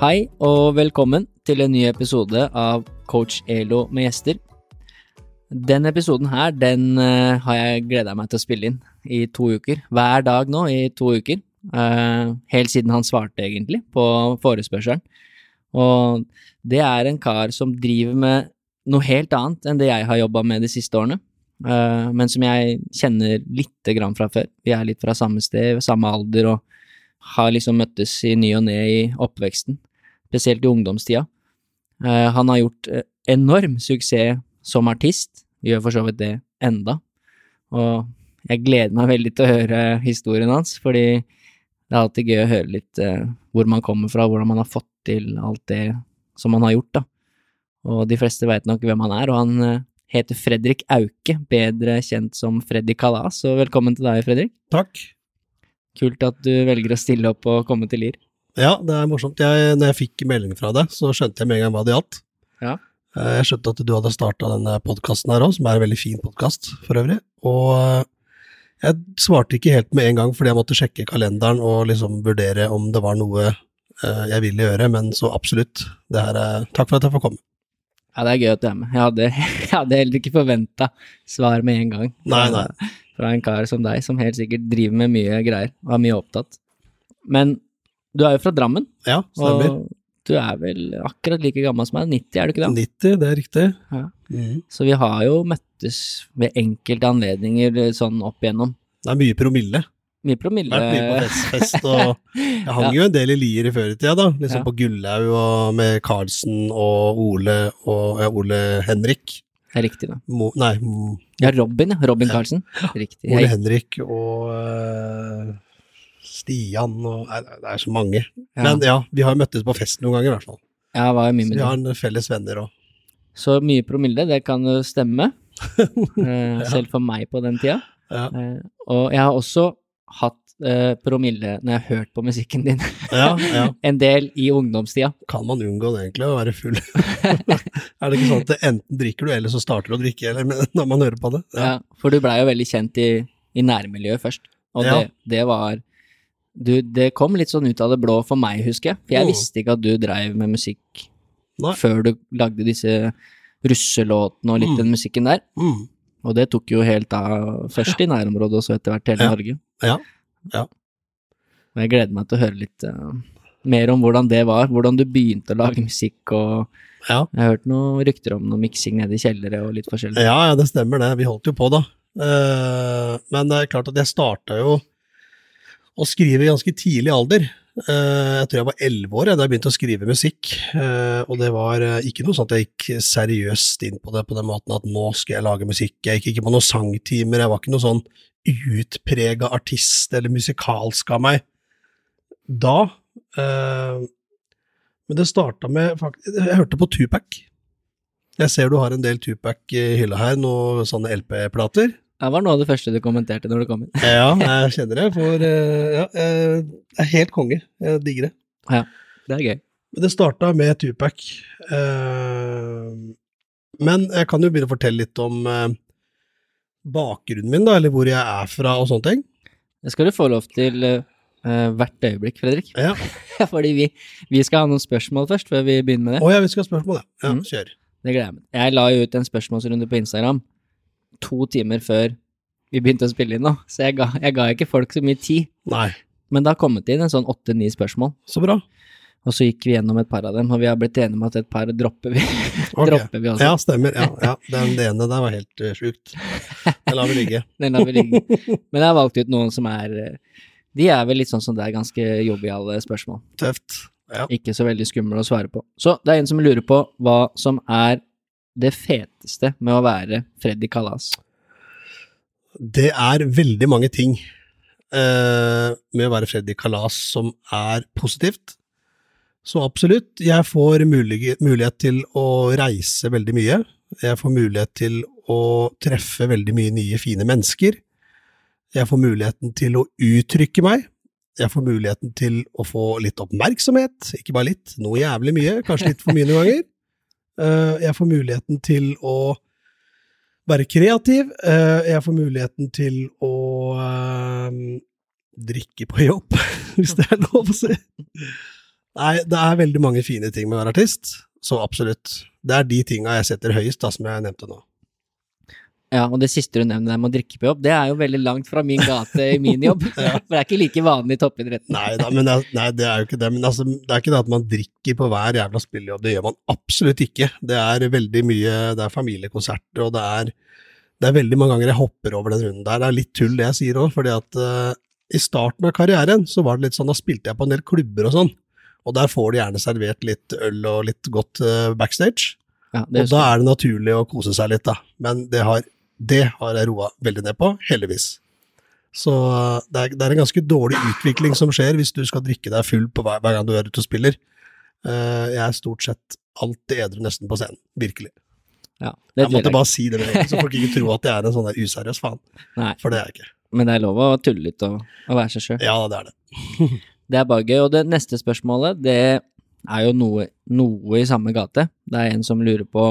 Hei og velkommen til en ny episode av Coach Elo med gjester. Den episoden her, den uh, har jeg gleda meg til å spille inn i to uker. Hver dag nå i to uker. Uh, helt siden han svarte, egentlig, på forespørselen. Og det er en kar som driver med noe helt annet enn det jeg har jobba med de siste årene. Uh, men som jeg kjenner lite grann fra før. Vi er litt fra samme sted, samme alder, og har liksom møttes i ny og ne i oppveksten spesielt i ungdomstida. Uh, han har gjort uh, enorm suksess som artist, gjør for så vidt det enda, og jeg gleder meg veldig til å høre historien hans, fordi det er alltid gøy å høre litt uh, hvor man kommer fra, hvordan man har fått til alt det som han har gjort, da. Og de fleste veit nok hvem han er, og han heter Fredrik Auke, bedre kjent som Freddy Kalas, og velkommen til deg, Fredrik. Takk. Kult at du velger å stille opp og komme til LIR. Ja, det er morsomt. Jeg, når jeg fikk melding fra deg, så skjønte jeg med en gang hva det gjaldt. Ja. Jeg skjønte at du hadde starta denne podkasten her òg, som er en veldig fin podkast for øvrig. Og jeg svarte ikke helt med en gang, fordi jeg måtte sjekke kalenderen og liksom vurdere om det var noe jeg ville gjøre, men så absolutt. Det her er, takk for at jeg får komme. Ja, det er gøy at du er med. Jeg hadde, jeg hadde heller ikke forventa svar med en gang. Nei, nei. Fra en kar som deg, som helt sikkert driver med mye greier, og er mye opptatt. Men du er jo fra Drammen, Ja, stemmer. og du er vel akkurat like gammel som meg, 90, er du ikke det? 90, det er riktig. Ja. Mm. Så vi har jo møttes ved enkelte anledninger sånn opp igjennom. Det er mye promille. Mye promille. Vært mye på fest, og Jeg hang Ja. jo en del i Lier i før i tida, da. Liksom Ja. på Gullaug og med Karlsen og Ole og Ole Henrik. Det er riktig, da. Mo, nei, Mo, Ja, Robin, ja. Robin Karlsen. Riktig. Ole Henrik og eh, Stian og Nei, det er så mange. ja, Men ja, vi har møttes på fest noen ganger, i hvert fall. Ja, var jo mye Så vi har en felles venner òg. Så mye promille, det kan jo stemme. ja. Selv for meg på den tida. Ja. Eh, og jeg har også hatt eh, promille når jeg har hørt på musikken din Ja, ja. en del i ungdomstida. Kan man unngå det, egentlig, å være full? er det ikke sånn at enten drikker du, eller så starter du å drikke, eller når man hører på det? Ja. for du blei jo veldig kjent i, i nærmiljøet først, og Ja. det, det var du, Det kom litt sånn ut av det blå for meg, husker jeg. For jeg Mm. visste ikke at du dreiv med musikk Nei. før du lagde disse russelåtene og litt Mm. den musikken der. Mm. Og det tok jo helt av, først i nærområdet, og så etter hvert hele Ja. Norge. Ja. Ja. Og jeg gleder meg til å høre litt uh, mer om hvordan det var, hvordan du begynte å lage musikk, og Ja. jeg har hørt noen rykter om noe miksing nede i kjellere og litt forskjellig. Ja, ja, det stemmer det. Vi holdt jo på, da. Uh, men det er klart at jeg starta jo å skrive i ganske tidlig alder. Eh, jeg tror jeg var elleve år da jeg begynte å skrive musikk. Eh, og det var eh, ikke noe sånn at jeg gikk seriøst inn på det på den måten at nå skal jeg lage musikk. Jeg gikk ikke på noen sangtimer, jeg var ikke noen sånn utprega artist eller musikalsk av meg da. Men det starta med Jeg hørte på Tupac. Jeg ser du har en del Tupac i hylla her, noen sånne LP-plater. Det var noe av det første du kommenterte når du kom inn. Ja, jeg kjenner det, for eh, ja, jeg er helt konge. Jeg digger det. Ja, Det er gøy. Men det starta med Tupac. Eh, men jeg kan jo begynne å fortelle litt om eh, bakgrunnen min, da, eller hvor jeg er fra og sånne ting. Det skal du få lov til eh, hvert øyeblikk, Fredrik. Ja. Fordi vi, vi skal ha noen spørsmål først, før vi begynner med det. Å ja, vi skal ha spørsmål, ja. ja Mm. Kjør. Det gleder jeg meg. Jeg la jo ut en spørsmålsrunde på Instagram to timer før vi begynte å spille inn nå, så jeg ga, jeg ga ikke folk så mye tid. Nei, Men det har kommet inn en sånn åtte-ni spørsmål, så bra. og så gikk vi gjennom et par av dem, og vi har blitt enige om at et par dropper vi, Okay. dropper vi også. Ja, stemmer. Ja, ja. Den, det ene der var helt uh, sjukt. Den lar vi ligge. Den lar vi ligge. Men jeg har valgt ut noen som er eh, De er vel litt sånn som det er ganske joviale spørsmål. Tøft. Ja. Ikke så veldig skumle å svare på. Så det er en som lurer på hva som er det feteste med å være Freddy Kalas. Det er veldig mange ting. eh, med å være Freddy Kalas som er positivt. Så absolutt, jeg får mulig, mulighet til å reise veldig mye. Jeg får mulighet til å treffe veldig mye nye, fine mennesker. Jeg får muligheten til å uttrykke meg. Jeg får muligheten til å få litt oppmerksomhet, ikke bare litt, noe jævlig mye, kanskje litt for mye noen ganger. Eh, Jeg får muligheten til å være kreativ. Eh, Jeg får muligheten til å eh, drikke på jobb, hvis det er lov å si. Nei, det er veldig mange fine ting med å være artist, så absolutt. Det er de tinga jeg setter høyest, da, som jeg nevnte nå. Ja, og det siste du nevner med å drikke på jobb, det er jo veldig langt fra min gate i min jobb. For det er ikke like vanlig i toppidretten. Nei da, men det, nei, det er jo ikke det. Men altså, det er ikke det at man drikker på hver jævla spillejobb, det gjør man absolutt ikke. Det er veldig mye, det er familiekonserter, og det er, det er veldig mange ganger jeg hopper over den runden der. Det er litt tull det jeg sier òg, fordi at uh, i starten av karrieren så var det litt sånn, da spilte jeg på en del klubber og sånn, og der får du gjerne servert litt øl og litt godt uh, backstage. Ja, Og da er det naturlig å kose seg litt, da. Men det har, det har jeg roa veldig ned på, heldigvis. Så uh, det er, det er en ganske dårlig utvikling som skjer hvis du skal drikke deg full på hver, hver gang du er ute og spiller. Uh, jeg er stort sett alltid edru nesten på scenen. Virkelig. ja, det Jeg måtte jeg bare si det med en så folk ikke tror at jeg er en sånn useriøs faen. Nei, For det er jeg ikke. men det er lov å tulle litt og, og være seg sjøl. Ja, det er det. Det er bare gøy. Og det neste spørsmålet, det er jo noe, noe i samme gate. Det er en som lurer på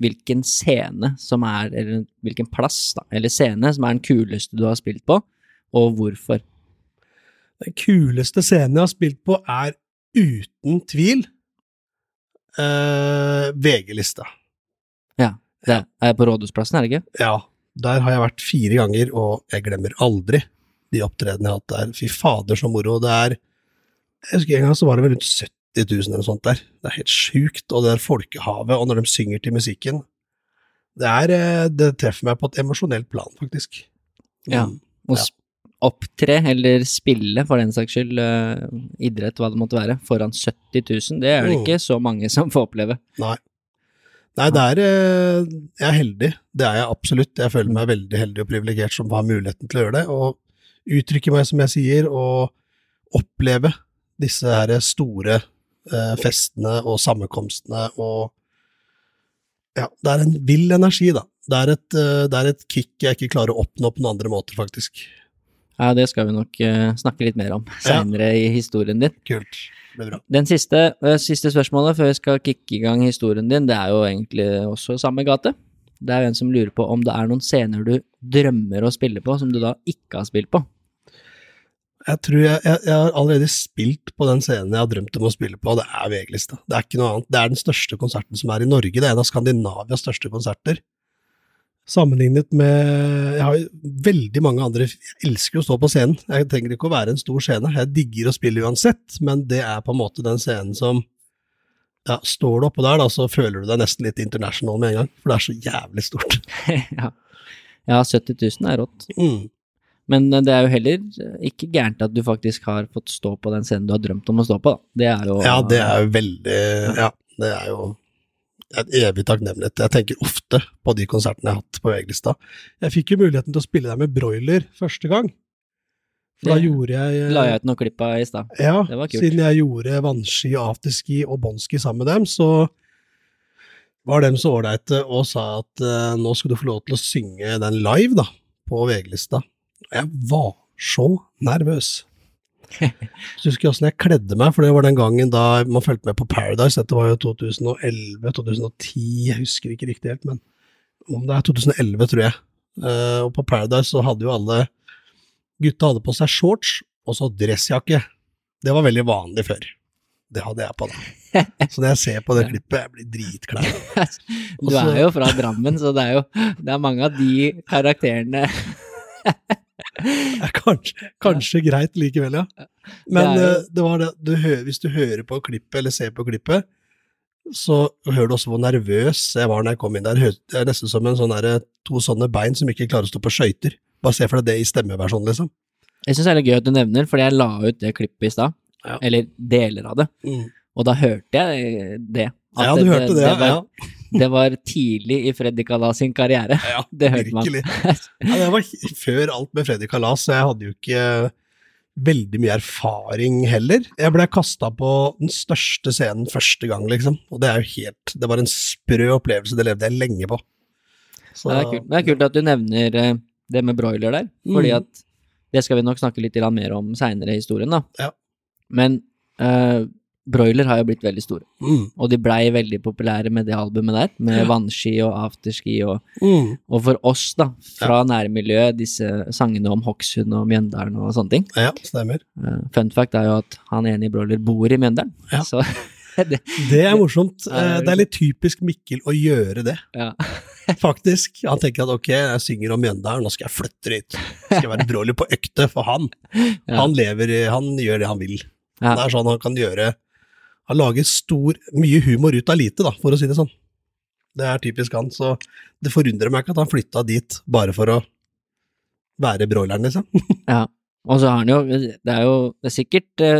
hvilken scene som er, eller hvilken plass, da, eller scene som er den kuleste du har spilt på, og hvorfor. Den kuleste scenen jeg har spilt på, er uten tvil uh, VG-lista. Det er på Rådhusplassen, er det ikke? Ja, der har jeg vært fire ganger, og jeg glemmer aldri de opptredenene jeg har hatt der. Fy fader, så moro. Det er Jeg husker en gang så var det vel rundt 70 000 eller sånt der. Det er helt sjukt. Og det der folkehavet, og når de synger til musikken Det er eh, Det treffer meg på et emosjonelt plan, faktisk. Ja. Mm. Å Ja. opptre eller spille, for den saks skyld, eh, idrett, hva det måtte være, foran 70 000, det er det Mm. ikke så mange som får oppleve. Nei. Nei, det er eh, Jeg er heldig. Det er jeg absolutt. Jeg føler meg veldig heldig og privilegert som har muligheten til å gjøre det. Og uttrykke meg, som jeg sier, og oppleve disse her store festene og sammenkomstene og Ja, det er en vill energi, da. Det er, et, eh, det er et kick jeg ikke klarer å oppnå på noen andre måter, faktisk. Ja, det skal vi nok eh, snakke litt mer om seinere i historien din. Kult. Det blir bra. Den siste, eh, siste spørsmålet før vi skal kicke i gang historien din, det er jo egentlig også samme gate. Det er jo en som lurer på om det er noen scener du drømmer å spille på, som du da ikke har spilt på. Jeg tror jeg, jeg, jeg har allerede spilt på den scenen jeg har drømt om å spille på, og det er VG-lista. Det er ikke noe annet. Det er den største konserten som er i Norge. Det er en av Skandinavias største konserter. Sammenlignet med Jeg har jo veldig mange andre Jeg elsker å stå på scenen. Jeg trenger ikke å være en stor scene. Jeg digger å spille uansett, men det er på en måte den scenen som ja, Står du oppå der, da, så føler du deg nesten litt international med en gang, for det er så jævlig stort. ja. ja, 70 000 er rått. Mm. Men eh, det er jo heller ikke gærent at du faktisk har fått stå på den scenen du har drømt om å stå på, da. Det er jo Ja, det er jo veldig Ja, det er jo et evig takknemlighet. Jeg tenker ofte på de konsertene jeg har hatt på VG-lista. Jeg fikk jo muligheten til å spille der med Broiler første gang. For da Det gjorde jeg La jeg ut noen klipp av i stad. Ja, siden jeg gjorde vannski, afterski og båndski sammen med dem, så var dem så ålreite og sa at uh, nå skal du få lov til å synge den live, da, på VG-lista. Jeg var så nervøs. Så husker jeg åssen jeg kledde meg, for det var den gangen da man fulgte med på Paradise. Dette var jo 2011-2010, jeg husker ikke riktig helt, men om det er 2011, tror jeg. Eh, og på Paradise så hadde jo alle gutta hadde på seg shorts og så dressjakke. Det var veldig vanlig før. Det hadde jeg på da. Så når jeg ser på det klippet, jeg blir dritklar. Du er jo fra Drammen, så det er jo det er mange av de karakterene er kanskje, kanskje greit likevel, ja. Men Det jo- eh, det var det, du hører, hvis du hører på klippet, eller ser på klippet, så hører du også hvor nervøs jeg var når jeg kom inn der. Det er nesten som en sånn der, to sånne bein som ikke klarer å stå på skøyter. Bare se for deg det i stemmeversjonen, liksom. Jeg syns det er litt gøy at du nevner, fordi jeg la ut det klippet i stad. Ja. Eller deler av det. Mm. Og da hørte jeg det. At Ja, du hørte det, det var, ja. Det var tidlig i Freddy Kalas sin karriere. ja Det hørte man. virkelig. Ja, det var før alt med Freddy Kalas, så jeg hadde jo ikke veldig mye erfaring heller. Jeg ble kasta på den største scenen første gang, liksom. Og det er jo helt Det var en sprø opplevelse, det levde jeg lenge på. Så, Det er. Det er kult at du nevner eh, det med broiler der, fordi Mm. at det skal vi nok snakke litt mer om seinere i historien, da. Ja. Men eh, broiler har jo blitt veldig store, mm, og de blei veldig populære med det albumet der, med Ja. vannski og afterski og mm, Og for oss, da, fra nærmiljøet, disse sangene om Hokksund og Mjøndalen og sånne ting. ja, stemmer. Eh, fun fact er jo at han ene i Broiler bor i Mjøndalen. Ja. Så det, Det er morsomt. Ja, Eh, Det er litt typisk Mikkel å gjøre det, ja. faktisk. Han tenker at ok, jeg synger om Mjøndalen, nå skal jeg flytte dit. Skal jeg være broiler på økte for han. Ja. Han lever, i- han gjør det han vil. Ja. Det er sånn han kan gjøre Han lager stor, mye humor ut av lite, da, for å si det sånn. Det er typisk han, så det forundrer meg ikke at han flytta dit bare for å være broileren, liksom. ja. Og så har han jo Det er jo det er sikkert eh,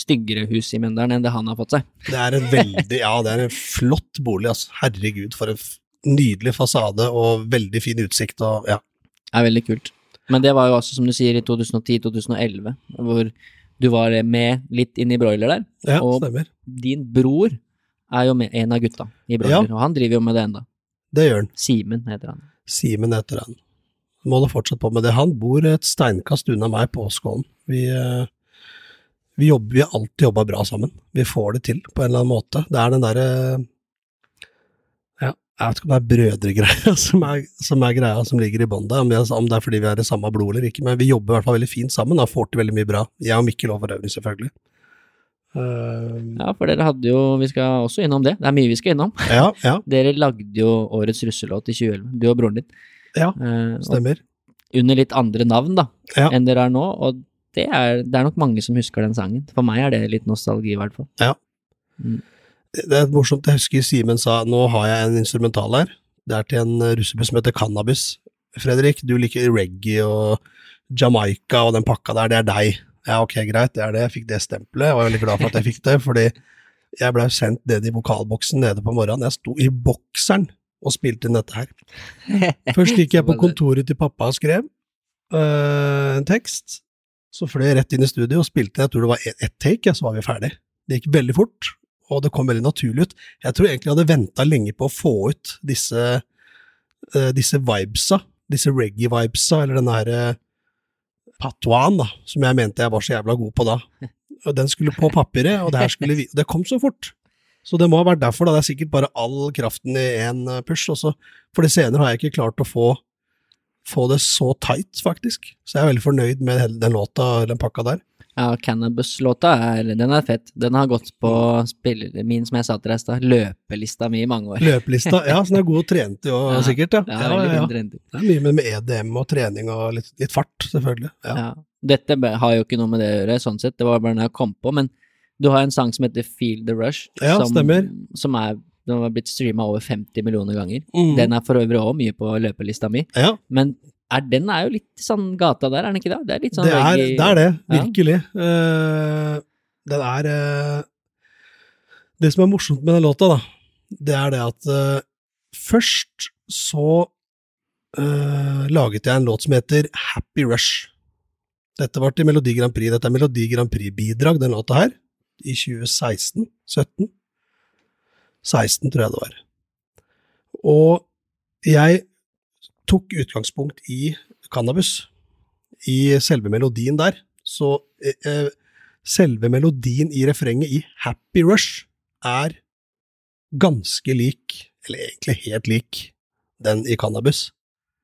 styggere hus i Mjøndalen enn det han har fått seg. Det er en veldig, ja, det er en flott bolig, altså. Herregud, for en nydelig fasade og veldig fin utsikt og ja. Det er veldig kult. Men det var jo også, som du sier, i 2010-2011, hvor du var med litt inn i broiler der. Ja, Og- stemmer. Din bror er jo med, en av gutta i broiler, og han driver jo med det enda. Det gjør han. Simen heter han. Simen heter han. Må da fortsatt på med det. Han bor et steinkast unna meg på Skålen. Vi, eh, vi, jobber, vi har alltid jobba bra sammen. Vi får det til på en eller annen måte. Det er den derre ja, Jeg vet ikke om det er brødregreia som, som er greia som ligger i bånn der, om, det er- fordi vi er i samme blod eller ikke, men vi jobber i hvert fall veldig fint sammen og får til veldig mye bra. Jeg og Mikkel og for øvrig, selvfølgelig. Uh, Ja, for dere hadde jo Vi skal også innom det. Det er mye vi skal innom. ja, ja, Dere lagde jo årets russelåt i 2011, du og broren din. Ja, og stemmer. under litt andre navn, da, Ja. enn dere er nå, og det er, det er nok mange som husker den sangen. For meg er det litt nostalgi, i hvert fall. Det er morsomt, jeg husker Simen sa nå har jeg en instrumental her. Det er til en russebuss som heter Cannabis. Fredrik, du liker reggae og Jamaica og den pakka der, det er deg. Ja, ok, greit, det er det. Jeg fikk det stempelet. Jeg var veldig glad for at jeg fikk det, fordi jeg blei sendt ned i vokalboksen nede på morgenen. Jeg sto i bokseren og spilte inn dette her. Først gikk jeg på kontoret til pappa og skrev øh, en tekst. Så fløy jeg rett inn i studio og spilte, jeg tror det var ett et take, ja, så var vi ferdig. Det gikk veldig fort, og det kom veldig naturlig ut. Jeg tror egentlig jeg hadde venta lenge på å få ut disse, uh, disse vibesa, disse reggae-vibesa, eller den her uh, patois, da, som jeg mente jeg var så jævla god på da. Den skulle på papiret, og det her skulle vi Det kom så fort. Så det må ha vært derfor, da. Det er sikkert bare all kraften i én push. Også. For det senere har jeg ikke klart å få, få det så tight, faktisk. Så jeg er veldig fornøyd med hele den låta, den pakka der. Ja, Cannabis-låta er, den er fett. Den har gått på spiller, min, som jeg sa til deg i stad, løpelista mi i mange år. Løpelista, ja, så den er god og trent jo, Ja. sikkert. Ja. Ja, Ja, ja. Det er mye med, med EDM og trening og litt, litt fart, selvfølgelig. Ja. Ja. Dette har jo ikke noe med det å gjøre, sånn sett, det var bare den jeg kom på, men du har en sang som heter Feel the Rush, Ja, som, som er, den har blitt streama over 50 millioner ganger. Mm. Den er for øvrig òg mye på løpelista mi, ja, men er, den er jo litt sånn gata der, er den ikke det? Det er litt sånn det er, reggae- det er det, Ja. virkelig. Eh, den er uh, Det som er morsomt med den låta, da, det er det at uh, først så laget jeg en låt som heter Happy Rush. Dette var til Melodi Grand Prix. Dette er Melodi Grand Prix-bidrag, den låta her, i 2016? 17? 16, tror jeg det var. Og jeg tok utgangspunkt i cannabis, i selve melodien der. Så eh, eh, selve melodien i refrenget i Happy Rush er ganske lik, eller egentlig helt lik, den i cannabis.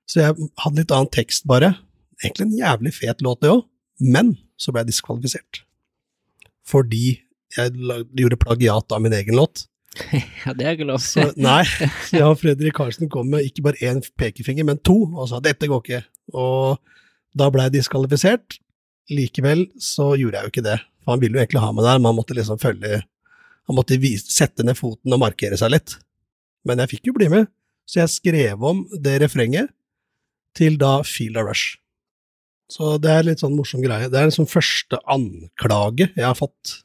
Så jeg hadde litt annen tekst, bare. Egentlig en jævlig fet låt, det òg, men så ble jeg diskvalifisert. Fordi jeg gjorde plagiat av min egen låt. Ja, det er ikke lov. Så, nei, jeg og Fredrik Karlsen kom med ikke bare én pekefinger, men to, og sa dette går ikke. Og da ble jeg diskvalifisert. Likevel så gjorde jeg jo ikke det. For han ville jo egentlig ha meg der, men han måtte liksom følge Han måtte vise, sette ned foten og markere seg litt. Men jeg fikk jo bli med, så jeg skrev om det refrenget til da Feel a Rush. Så det er litt sånn morsom greie. Det er liksom første anklage jeg har fått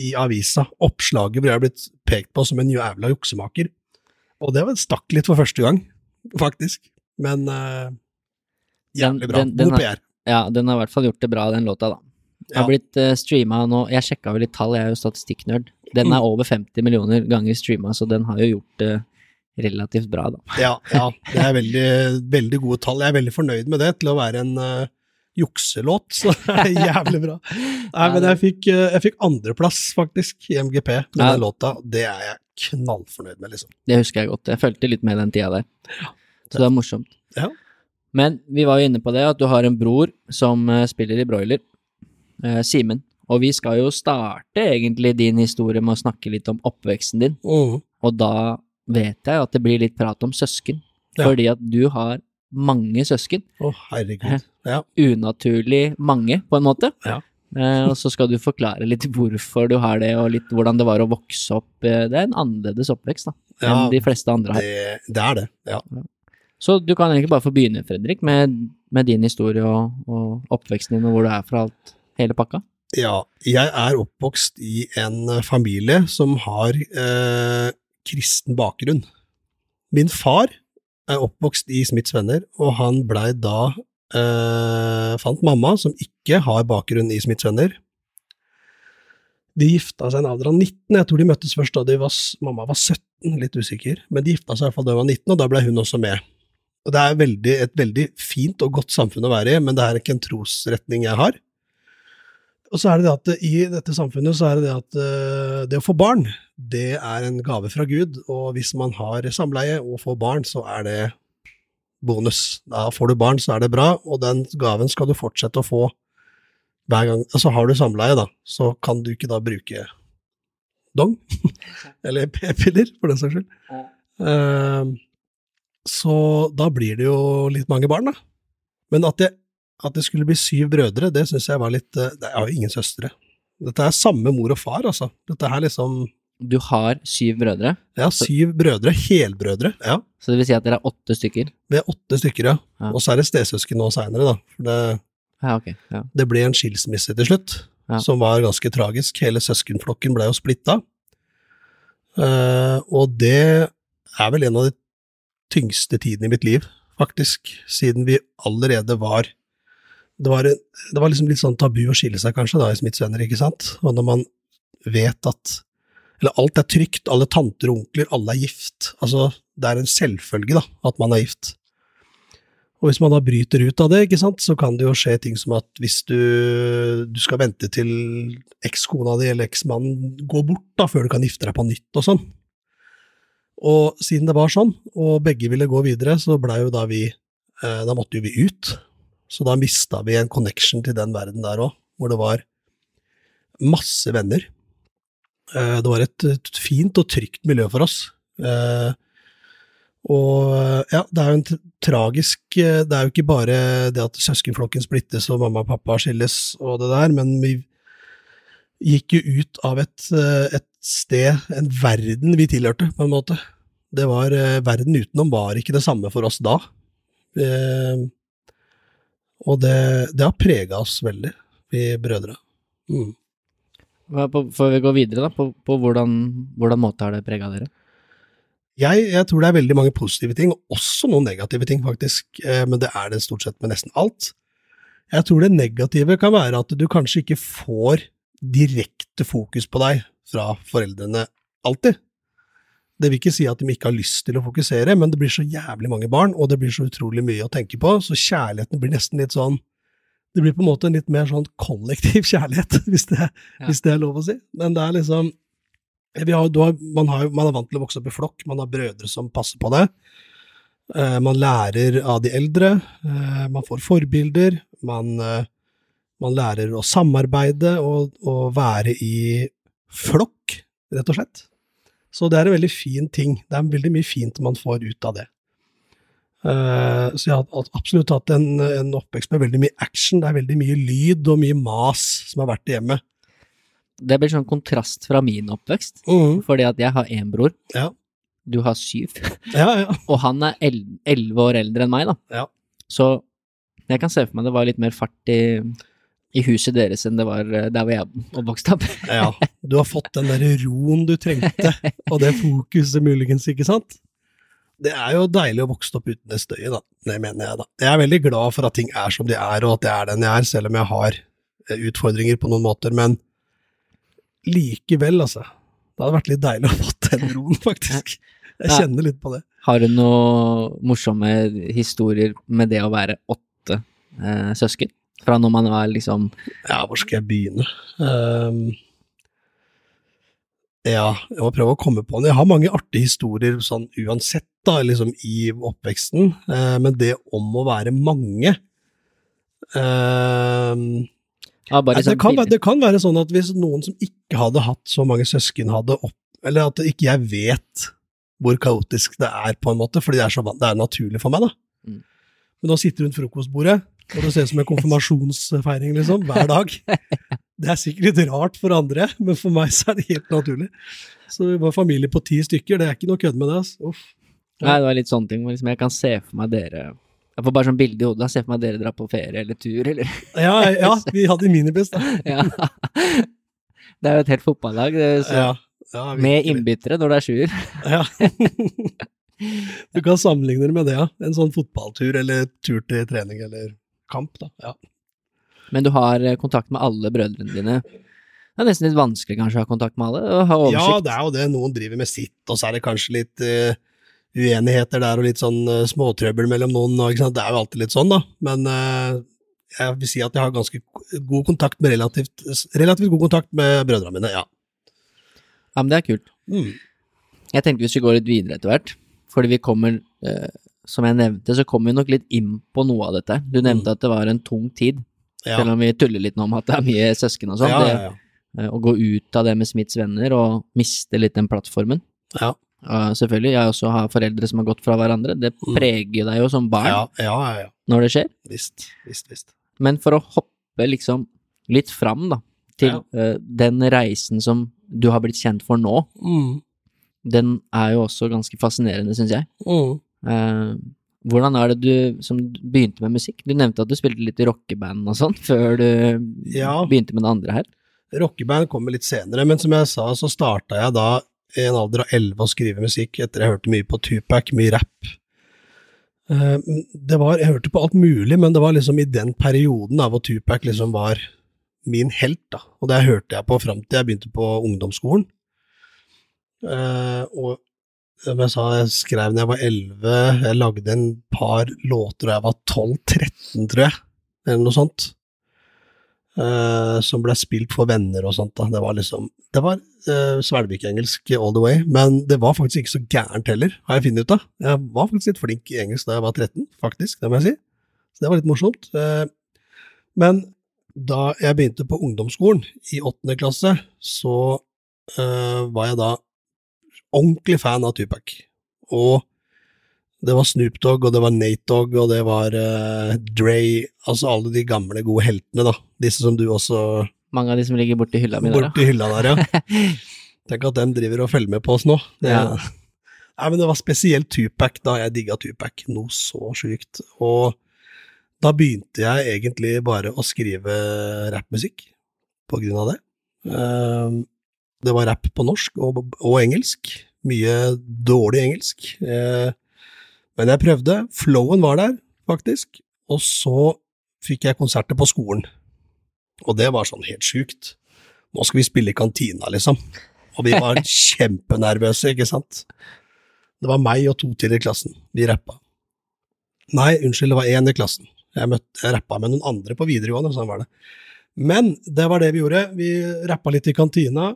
i avisa. Oppslaget hvor jeg har blitt pekt på som en jævla juksemaker. Og det stakk litt for første gang, faktisk. Men uh, jævlig bra. Den- den- den God PR. Ja, den har i hvert fall gjort det bra, den låta, da. Har Ja. blitt uh, streama nå Jeg sjekka vel litt tall, jeg er jo statistikknerd. Den er over 50 millioner ganger streama, så den har jo gjort det relativt bra, da. Ja, ja, det er veldig, veldig gode tall. Jeg er veldig fornøyd med det til å være en eh, jukselåt, så det er jævlig bra. Nei, men jeg fikk, eh, jeg fikk andreplass, faktisk, i MGP med Ja. den låta. Det er jeg knallfornøyd med, liksom. Det husker jeg godt. Jeg fulgte litt med den tida der. Så det er morsomt. Ja. Men vi var jo inne på det at du har en bror som eh, spiller i broiler, eh, Simen. Og vi skal jo starte egentlig din historie med å snakke litt om oppveksten din. Mhm. Og da vet jeg at det blir litt prat om søsken. Ja. Fordi at du har mange søsken. Å, herregud. Ja. Unaturlig mange, på en måte. Ja. Eh, og så skal du forklare litt hvorfor du har det, og litt hvordan det var å vokse opp. Eh, det er en annerledes oppvekst da, Ja, enn de fleste andre har. det, det er det. Ja. Så du kan egentlig bare få begynne, Fredrik, med, med din historie og, og oppveksten din, og hvor du er fra alt, hele pakka. ja. Jeg er oppvokst i en eh, familie som har eh, kristen bakgrunn. Min far er oppvokst i Smiths venner, og han blei da eh, Fant mamma, som ikke har bakgrunn i Smiths venner. De gifta seg i en alder av 19, jeg tror de møttes først da var, mamma var 17, litt usikker, men de gifta seg i hvert fall da hun var 19, og da ble hun også med. Og det er veldig, et veldig fint og godt samfunn å være i, men det er ikke en trosretning jeg har. Og så er det det at i dette samfunnet så er det det at eh, det å få barn, det er en gave fra Gud, og hvis man har samleie og får barn, så er det bonus. Da får du barn, så er det bra, og den gaven skal du fortsette å få hver gang. Altså har du samleie, da, så kan du ikke da bruke dong, eller p-piller, for den saks skyld. Eh, så da blir det jo litt mange barn, da. Men at det, at det skulle bli syv brødre, det syns jeg var litt eh, Jeg har jo ingen søstre. Dette er samme mor og far, altså. Dette er liksom Du har syv brødre, Ja, syv brødre. Helbrødre. Ja. så det vil si at dere er åtte stykker. Vi er åtte stykker, ja. Ja. Og så er det stesøsken nå seinere, da. For det, Ja, okay. Ja. det ble en skilsmisse til slutt, som var ganske tragisk. Hele søskenflokken ble jo splitta. Uh, og det er vel en av de tyngste tidene i mitt liv, faktisk, siden vi allerede var det var, det var liksom litt sånn tabu å skille seg, kanskje, da, i Smiths venner, ikke sant? Og når man vet at Eller alt er trygt, alle tanter og onkler, alle er gift. Altså, det er en selvfølge, da, at man er gift. Og hvis man da bryter ut av det, ikke sant, så kan det jo skje ting som at hvis du, du skal vente til ekskona di eller eksmannen går bort da, før du kan gifte deg på nytt og sånn. Og siden det var sånn, og begge ville gå videre, så blei jo da vi eh, Da måtte jo vi ut. Så da mista vi en connection til den verden der òg, hvor det var masse venner. Eh, det var et, fint og trygt miljø for oss. Eh, og ja, det er jo en tragisk eh, Det er jo ikke bare det at søskenflokken splittes og mamma og pappa skilles og det der, men vi gikk jo ut av et, eh, et sted, en verden vi tilhørte, på en måte. Det var eh, Verden utenom var ikke det samme for oss da. Eh, og det, det har prega oss veldig, vi brødre. Mm. Før vi går videre, da, på, på hvordan, hvordan måte har det prega dere? Jeg, jeg tror det er veldig mange positive ting, og også noen negative ting, faktisk. Eh, men det er det stort sett med nesten alt. Jeg tror det negative kan være at du kanskje ikke får direkte fokus på deg fra foreldrene alltid. Det vil ikke si at de ikke har lyst til å fokusere, men det blir så jævlig mange barn, og det blir så utrolig mye å tenke på, så kjærligheten blir nesten litt sånn Det blir på en måte en litt mer sånn kollektiv kjærlighet, hvis det, Ja. hvis det er lov å si. Men det er liksom vi har, har, man, har, man er vant til å vokse opp i flokk, man har brødre som passer på deg. Eh, man lærer av de eldre, eh, man får forbilder, man, eh, man lærer å samarbeide og, og være i flokk, rett og slett. Så det er en veldig fin ting. Det er veldig mye fint man får ut av det. Uh, så jeg har absolutt hatt en, en oppvekst med veldig mye action. Det er veldig mye lyd og mye mas som har vært i hjemmet. Det blir sånn kontrast fra min oppvekst, Mhm. fordi at jeg har én bror, Ja. du har syv, Ja, ja. og han er el- elleve år eldre enn meg, da. Ja. Så jeg kan se for meg det var litt mer fart i, i huset deres enn det var eh, der hvor jeg oppvokste opp. Ja, du har fått den der roen du trengte, og det fokuset muligens, ikke sant? Det er jo deilig å vokse opp uten det støyet, da. Det mener jeg, da. Jeg er veldig glad for at ting er som de er, og at jeg er den jeg er, selv om jeg har utfordringer på noen måter, men likevel, altså. Det hadde vært litt deilig å få den roen, faktisk. Jeg kjenner litt på det. Har du noen morsomme historier med det å være åtte eh, søsken? Fra når man var liksom Ja, hvor skal jeg begynne? Um, ja, jeg må prøve å komme på den. Jeg har mange artige historier sånn uansett, da, liksom i oppveksten, Uh, men det om å være mange ehm, ja, Nei, det, sånn kan det kan være sånn at hvis noen som ikke hadde hatt så mange søsken, hadde opp... Eller at ikke jeg vet hvor kaotisk det er, på en måte, fordi det er, så, det er naturlig for meg, da. Mm. Men nå sitter rundt frokostbordet, og det ser ut som en konfirmasjonsfeiring, liksom, hver dag. Det er sikkert litt rart for andre, men for meg så er det helt naturlig. Så vi var familie på ti stykker, det er ikke noe kødd med det, altså. Ja. Nei, det var litt sånne ting hvor liksom jeg kan se for meg dere Jeg får bare sånn bilde i hodet. Jeg ser for meg dere dra på ferie eller tur, eller Ja, ja, vi hadde minibuss, da. Ja. Det er jo et helt fotballag det så, Ja, ja, med innbyttere når det er sjuer. Ja. du kan sammenligne det med det, ja. En sånn fotballtur eller tur til trening eller kamp, da. Ja. Men du har eh, kontakt med alle brødrene dine. Det er nesten litt vanskelig kanskje å ha kontakt med alle, og ha ja, det er jo det. Noen driver med sitt, og så er det kanskje litt uh, uenigheter der og litt sånn uh, småtrøbbel mellom noen. Og? Det er jo alltid litt sånn, da. Men uh, jeg vil si at jeg har ganske god kontakt med relativt, relativt god kontakt med brødrene mine, ja. Ja, men det er kult. Mm. Jeg hvis vi går litt videre etter hvert, fordi vi kommer, eh, som jeg nevnte, så kommer vi nok litt inn på noe av dette. Du nevnte at det var en tung tid, Ja. selv om vi tuller litt nå om at det er mye søsken og sånn. ja, ja, ja. eh, Å gå ut av det med Smiths venner og miste litt den plattformen. Ja. Og selvfølgelig, jeg også har foreldre som har gått fra hverandre. Det Mm. preger deg jo som barn Ja, ja, ja, ja. når det skjer. Visst, visst, visst. Men for å hoppe liksom litt fram, da, til uh, den reisen som du har blitt kjent for nå, Mm. den er jo også ganske fascinerende, syns jeg. Mm. Eh, hvordan er det du som begynte med musikk? Du nevnte at du spilte litt i rockeband og sånn, før du Ja. begynte med det andre her. Rockeband kommer litt senere, men som jeg sa, så starta jeg da i en alder av 11 å skrive musikk etter jeg hørte mye på Tupac, mye rap. Eh, Det var, jeg hørte på alt mulig, men det var liksom i den perioden da, hvor Tupac liksom var min helt, da. Og det hørte jeg på fram til jeg begynte på ungdomsskolen. Eh, og som jeg sa, jeg skrev da jeg var 11, jeg lagde en par låter da jeg var 12-13, tror jeg, eller noe sånt Uh, som ble spilt for venner og sånt. Da. Det var liksom Det var uh, Svelvik-engelsk all the way, men det var faktisk ikke så gærent heller, har jeg funnet ut av. Jeg var faktisk litt flink i engelsk da jeg var 13, faktisk, det må jeg si. Så det var litt morsomt. Uh, men da jeg begynte på ungdomsskolen, i åttende klasse, så uh, var jeg da ordentlig fan av Tupac. Og det var Snoop Dogg, og det var Nate Dogg, og det var uh, Dre, altså alle de gamle, gode heltene, da. Disse som du også Mange av de som ligger borti hylla mi der, Borti hylla der, ja. Tenk at dem driver og følger med på oss nå. Det, Ja. Nei, men det var spesielt Tupac da jeg digga Tupac. Noe så sjukt. Og da begynte jeg egentlig bare å skrive rappmusikk på grunn av det. Ehm, det var rapp på norsk og, og engelsk. Mye dårlig engelsk. Eh, men jeg prøvde. Flowen var der, faktisk. Og så fikk jeg konserter på skolen. Og det var sånn helt sjukt. Nå skal vi spille i kantina, liksom. Og vi var kjempenervøse, ikke sant. Det var meg og to til i klassen. Vi rappa. Nei, unnskyld, det var én i klassen. Jeg, møtte, jeg rappa med noen andre på videregående, sånn var det. Men det var det vi gjorde. Vi rappa litt i kantina.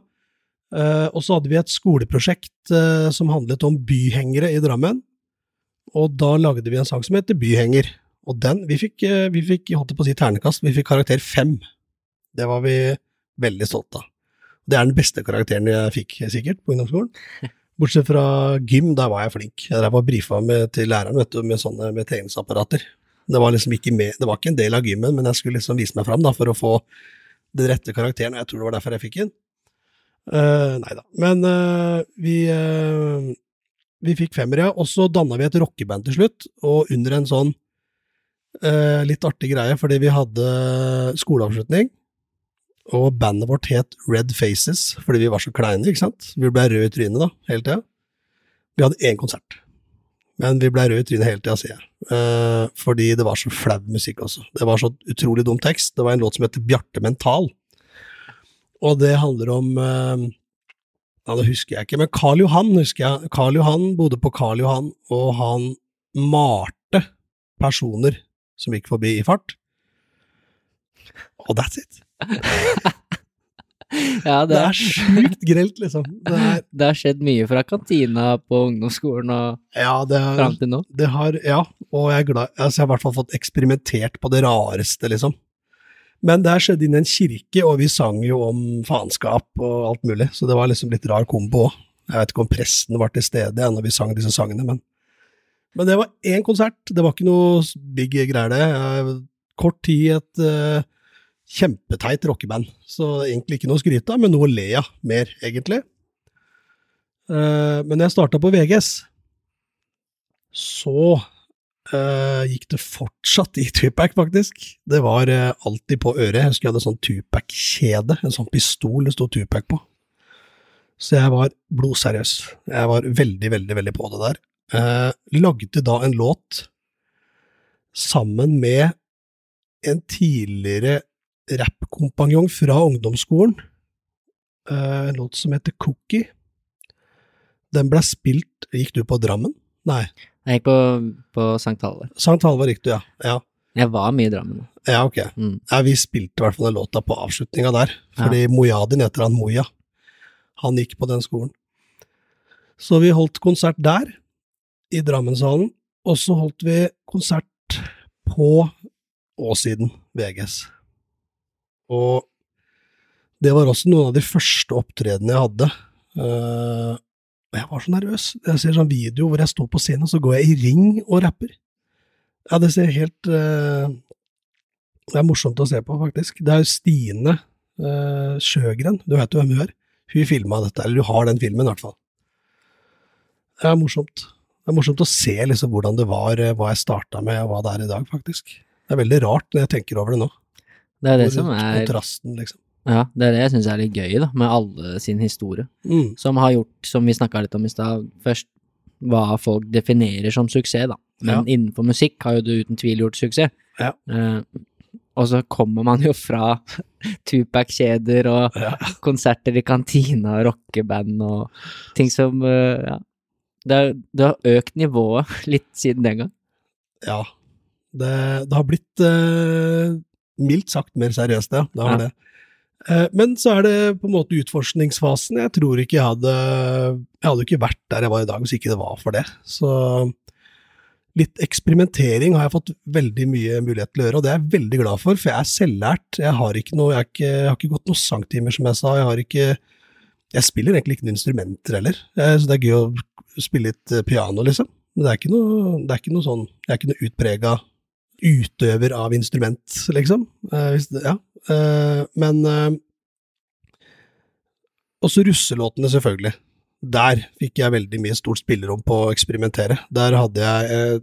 Eh, og så hadde vi et skoleprosjekt eh, som handlet om byhengere i Drammen. Og da lagde vi en sang som heter Byhenger. Og den, vi fikk, eh, vi fikk holdt på å si ternekast, vi fikk karakter fem. Det var vi veldig stolte av. Det er den beste karakteren jeg fikk, sikkert, på ungdomsskolen. Bortsett fra gym, der var jeg flink. Jeg var brifa med, til læreren vet du, med sånne med tegningsapparater. Det var liksom ikke med, det var ikke en del av gymmen, men jeg skulle liksom vise meg fram da, for å få den rette karakteren, og jeg tror det var derfor jeg fikk den. Uh, nei da. Men uh, vi, uh, vi fikk femmere, og så danna vi et rockeband til slutt, og under en sånn uh, litt artig greie, fordi vi hadde skoleavslutning, og bandet vårt het Red Faces, fordi vi var så kleine, ikke sant? Vi ble røde i trynet da, hele tida. Vi hadde én konsert. Men vi ble røde i trynet hele tida, sier jeg. Fordi det var så flau musikk også. Det var så utrolig dum tekst. Det var en låt som heter Bjarte Mental. Og det handler om eh, Ja, det husker jeg ikke, men Karl Johan husker jeg. Karl Johan bodde på Karl Johan, og han malte personer som gikk forbi i fart. Og that's it. Ja, det, Det er sjukt grelt, liksom. Det er, det har skjedd mye fra kantina på ungdomsskolen og ja, det fram til nå. det har Ja, og jeg er glad altså Jeg har i hvert fall fått eksperimentert på det rareste, liksom. Men det her skjedde inn en kirke, og vi sang jo om faenskap og alt mulig, så det var liksom litt rar kombo òg. Jeg vet ikke om presten var til stede ja, når vi sang disse sangene, men Men det var én konsert, det var ikke noe big greier, det. Kort tid i et uh, kjempeteit rockeband, så egentlig ikke noe å skryte av, men noe å le av mer, egentlig. Uh, men jeg starta på VGS, så eh, gikk det fortsatt i Tupac, faktisk. Det var uh, alltid på øret. Jeg husker jeg hadde sånn Tupac-kjede, en sånn pistol det sto Tupac på. Så jeg var blodseriøs. Jeg var veldig, veldig, veldig på det der. Uh, lagde da en låt sammen med en tidligere rappkompanjong fra ungdomsskolen. En låt som heter Cookie. Den ble spilt Gikk du på Drammen? Nei. Jeg gikk på, på St. Halvard. Sankt Halvard gikk du, ja. ja. Jeg var mye i Drammen. Ja, ok. Mm. Ja, vi spilte i hvert fall den låta på avslutninga der, fordi Mojadin heter han Moja. Han gikk på den skolen. Så vi holdt konsert der, i Drammenshallen, og så holdt vi konsert på Åssiden, VGS. Og det var også noen av de første opptredenene jeg hadde. Eh, og jeg var så nervøs. Jeg ser sånn video hvor jeg står på scenen, og så går jeg i ring og rapper. Ja, det ser helt uh, Det er morsomt å se på, faktisk. Det er jo Stine uh, Sjøgren, du vet jo hvem hun er? Hun filma dette, eller du har den filmen, i hvert fall. Det er morsomt. Det er morsomt å se liksom hvordan det var, eh, hva jeg starta med, og hva det er i dag, faktisk. Det er veldig rart når jeg tenker over det nå. Det er det som er Kontrasten, liksom. Ja, det er det jeg syns er litt gøy, da, med alle sin historie. Mm. Som har gjort, som vi snakka litt om i stad, først hva folk definerer som suksess, da. Men innenfor musikk har jo du uten tvil gjort suksess. Ja. Eh, og så kommer man jo fra Tupac-kjeder og Ja. konserter i kantina, rockeband og ting som eh, Ja. Det, er- det har økt nivået litt siden den gang. ja. Det, det har blitt eh, mildt sagt mer seriøst, ja. Det har Ja. det. Eh, men så er det på en måte utforskningsfasen. Jeg tror ikke jeg hadde Jeg hadde ikke vært der jeg var i dag hvis ikke det var for det. Så litt eksperimentering har jeg fått veldig mye mulighet til å gjøre, og det er jeg veldig glad for, for jeg er selvlært. Jeg har ikke noe, jeg, er ikke, jeg har ikke gått noen sangtimer, som jeg sa. Jeg har ikke Jeg spiller egentlig ikke noen instrumenter heller, så det er gøy å spille litt eh, piano, liksom. Men det er ikke noe, det er ikke noe sånn Jeg er ikke noe utprega utøver av instrument, liksom. Eh, ja. Eh, men eh, også russelåtene, selvfølgelig. Der fikk jeg veldig mye stort spillerom på å eksperimentere. Der hadde jeg eh,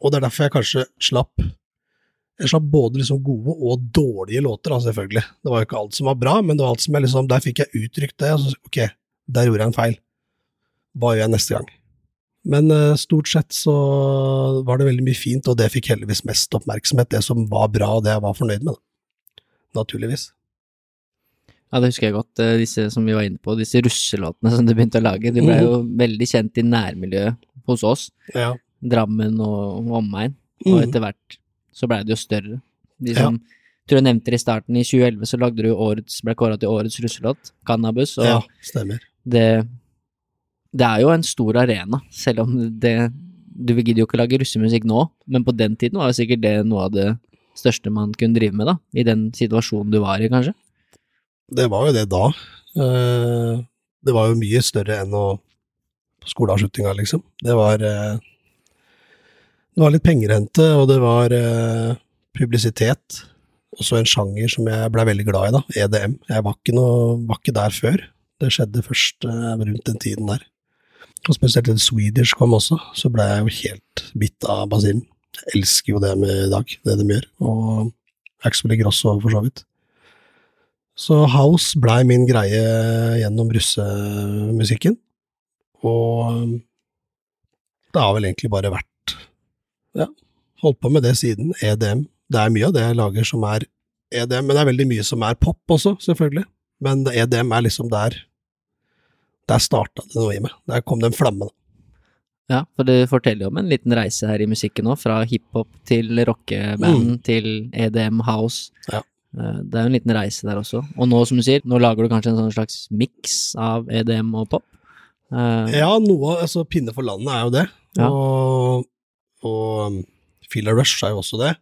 Og det er derfor jeg kanskje slapp Jeg slapp både liksom gode og dårlige låter, da, selvfølgelig. Det var jo ikke alt som var bra, men det var alt som jeg liksom Der fikk jeg uttrykt det. Så, ok, der gjorde jeg en feil. Hva gjør jeg neste gang? Men stort sett så var det veldig mye fint, og det fikk heldigvis mest oppmerksomhet. Det som var bra, og det jeg var fornøyd med. da. Naturligvis. Ja, det husker jeg godt, eh, disse som vi var inne på, disse russelåtene som du begynte å lage. De ble jo veldig kjent i nærmiljøet hos oss, Ja. Drammen og omegn. Og Mm. etter hvert så blei det jo større. De Ja. Jeg tror jeg nevnte det i starten, i 2011 så lagde du årets, ble kåra til årets russelåt, Cannabis, og ja, stemmer. det Det er jo en stor arena, selv om det Du gidder jo ikke lage russemusikk nå, men på den tiden var jo sikkert det noe av det største man kunne drive med, da. I den situasjonen du var i, kanskje. Det var jo det da. Eh, Det var jo mye større enn å skoleavslutninga, liksom. Det var eh, Det var litt penger å hente, og det var publisitet, publisitet. Også en sjanger som jeg blei veldig glad i, da. EDM. Jeg var ikke, noe, var ikke der før. Det skjedde først eh, rundt den tiden der. Og spesielt da Swedish kom også, så blei jeg jo helt bitt av basillen. Elsker jo det med dag, det de gjør. Og Axel Grosso for så vidt. Så house blei min greie gjennom russemusikken. Og det har vel egentlig bare vært Ja, holdt på med det siden EDM. Det er mye av det jeg lager som er EDM, men det er veldig mye som er pop også, selvfølgelig. Men EDM er liksom der Der starta det noe i meg. Der kom den flammen. Ja, for du forteller jo om en liten reise her i musikken nå, fra hiphop til rockeband Mm. til EDM house. Ja. Eh, Det er jo en liten reise der også. Og nå, som du sier, nå lager du kanskje en sånn slags miks av EDM og pop? Uh, Ja, noe Altså, Pinne for landet er jo det. Ja. Og, og um, Feel a Rush er jo også det.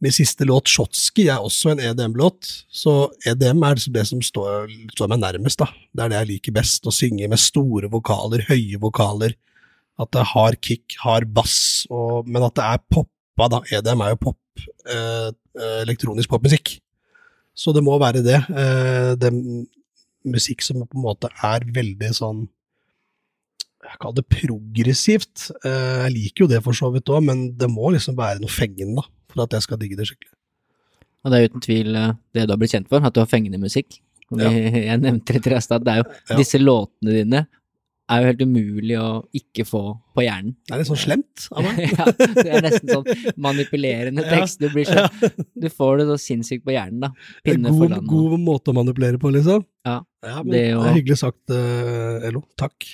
Min siste låt, Shotski, er også en EDM-låt. Så EDM er det som står, står meg nærmest, da. Det er det jeg liker best. Å synge med store vokaler, høye vokaler. At det har kick, har bass, og, men at det er poppa, da. EDM er jo pop. Eh, eh, elektronisk popmusikk. Så det må være det. Eh, det musikk som på en måte er veldig sånn jeg kaller det progressivt. Eh, Jeg liker jo det for så vidt òg, men det må liksom være noe fengende da, for at jeg skal digge det skikkelig. Og det er uten tvil eh, det du har blitt kjent for, at du har fengende musikk. Ja. Jeg nevnte litt i stad, det er jo Ja. disse låtene dine er jo helt umulig å ikke få på hjernen. Det er litt sånn slemt av meg. ja, det er nesten sånn manipulerende tekst. Du, blir så, du får det så sinnssykt på hjernen, da. Pinne God, og- god måte å manipulere på, liksom. Ja, men det er jo- hyggelig sagt, uh, Elo. Takk.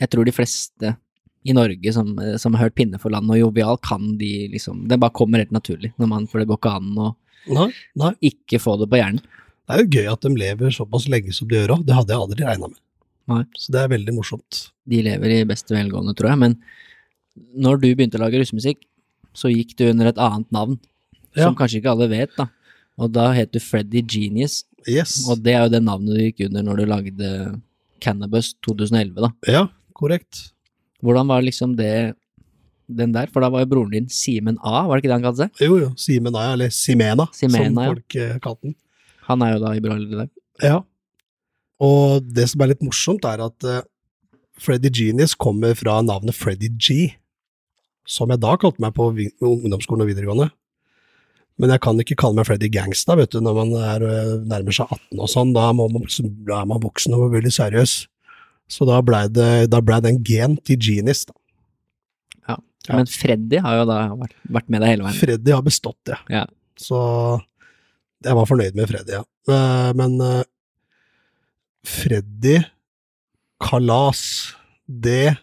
Jeg tror de fleste i Norge som, som har hørt Pinne for land og Jovial, kan de liksom Det bare kommer helt naturlig, når man, for det går ikke an å Nei, nei. ikke få det på hjernen. Det er jo gøy at de lever såpass lenge som de gjør òg. Det hadde jeg aldri regna med. Nei. Så det er veldig morsomt. De lever i beste velgående, tror jeg. Men når du begynte å lage russemusikk, så gikk du under et annet navn, Ja. som kanskje ikke alle vet, da. Og da het du Freddy Genius, Yes. og det er jo det navnet du gikk under når du lagde Cannabis 2011, da. Ja, korrekt. Hvordan var liksom det den der? For da var jo broren din Simen A, var det ikke det han kalte seg? Jo, jo. Simen A, eller Simena, Simena, som folk ja. kalte den. Han er jo da i broiler i dag. Ja. Og det som er litt morsomt, er at uh, Freddy Genius kommer fra navnet Freddy G, som jeg da kalte meg på ungdomsskolen og videregående. Men jeg kan ikke kalle meg Freddy Gangsta, vet du, når man er, eh, nærmer seg 18 og sånn. Da, må man, da er man voksen og veldig seriøs. Så da blei det, da ble det en gen til Genius. Da. Ja. Men Freddy har jo da vært, vært med deg hele veien. Freddy har bestått, ja. Ja. Så jeg var fornøyd med Freddy, ja. Eh, Men eh, Freddy Kalas, det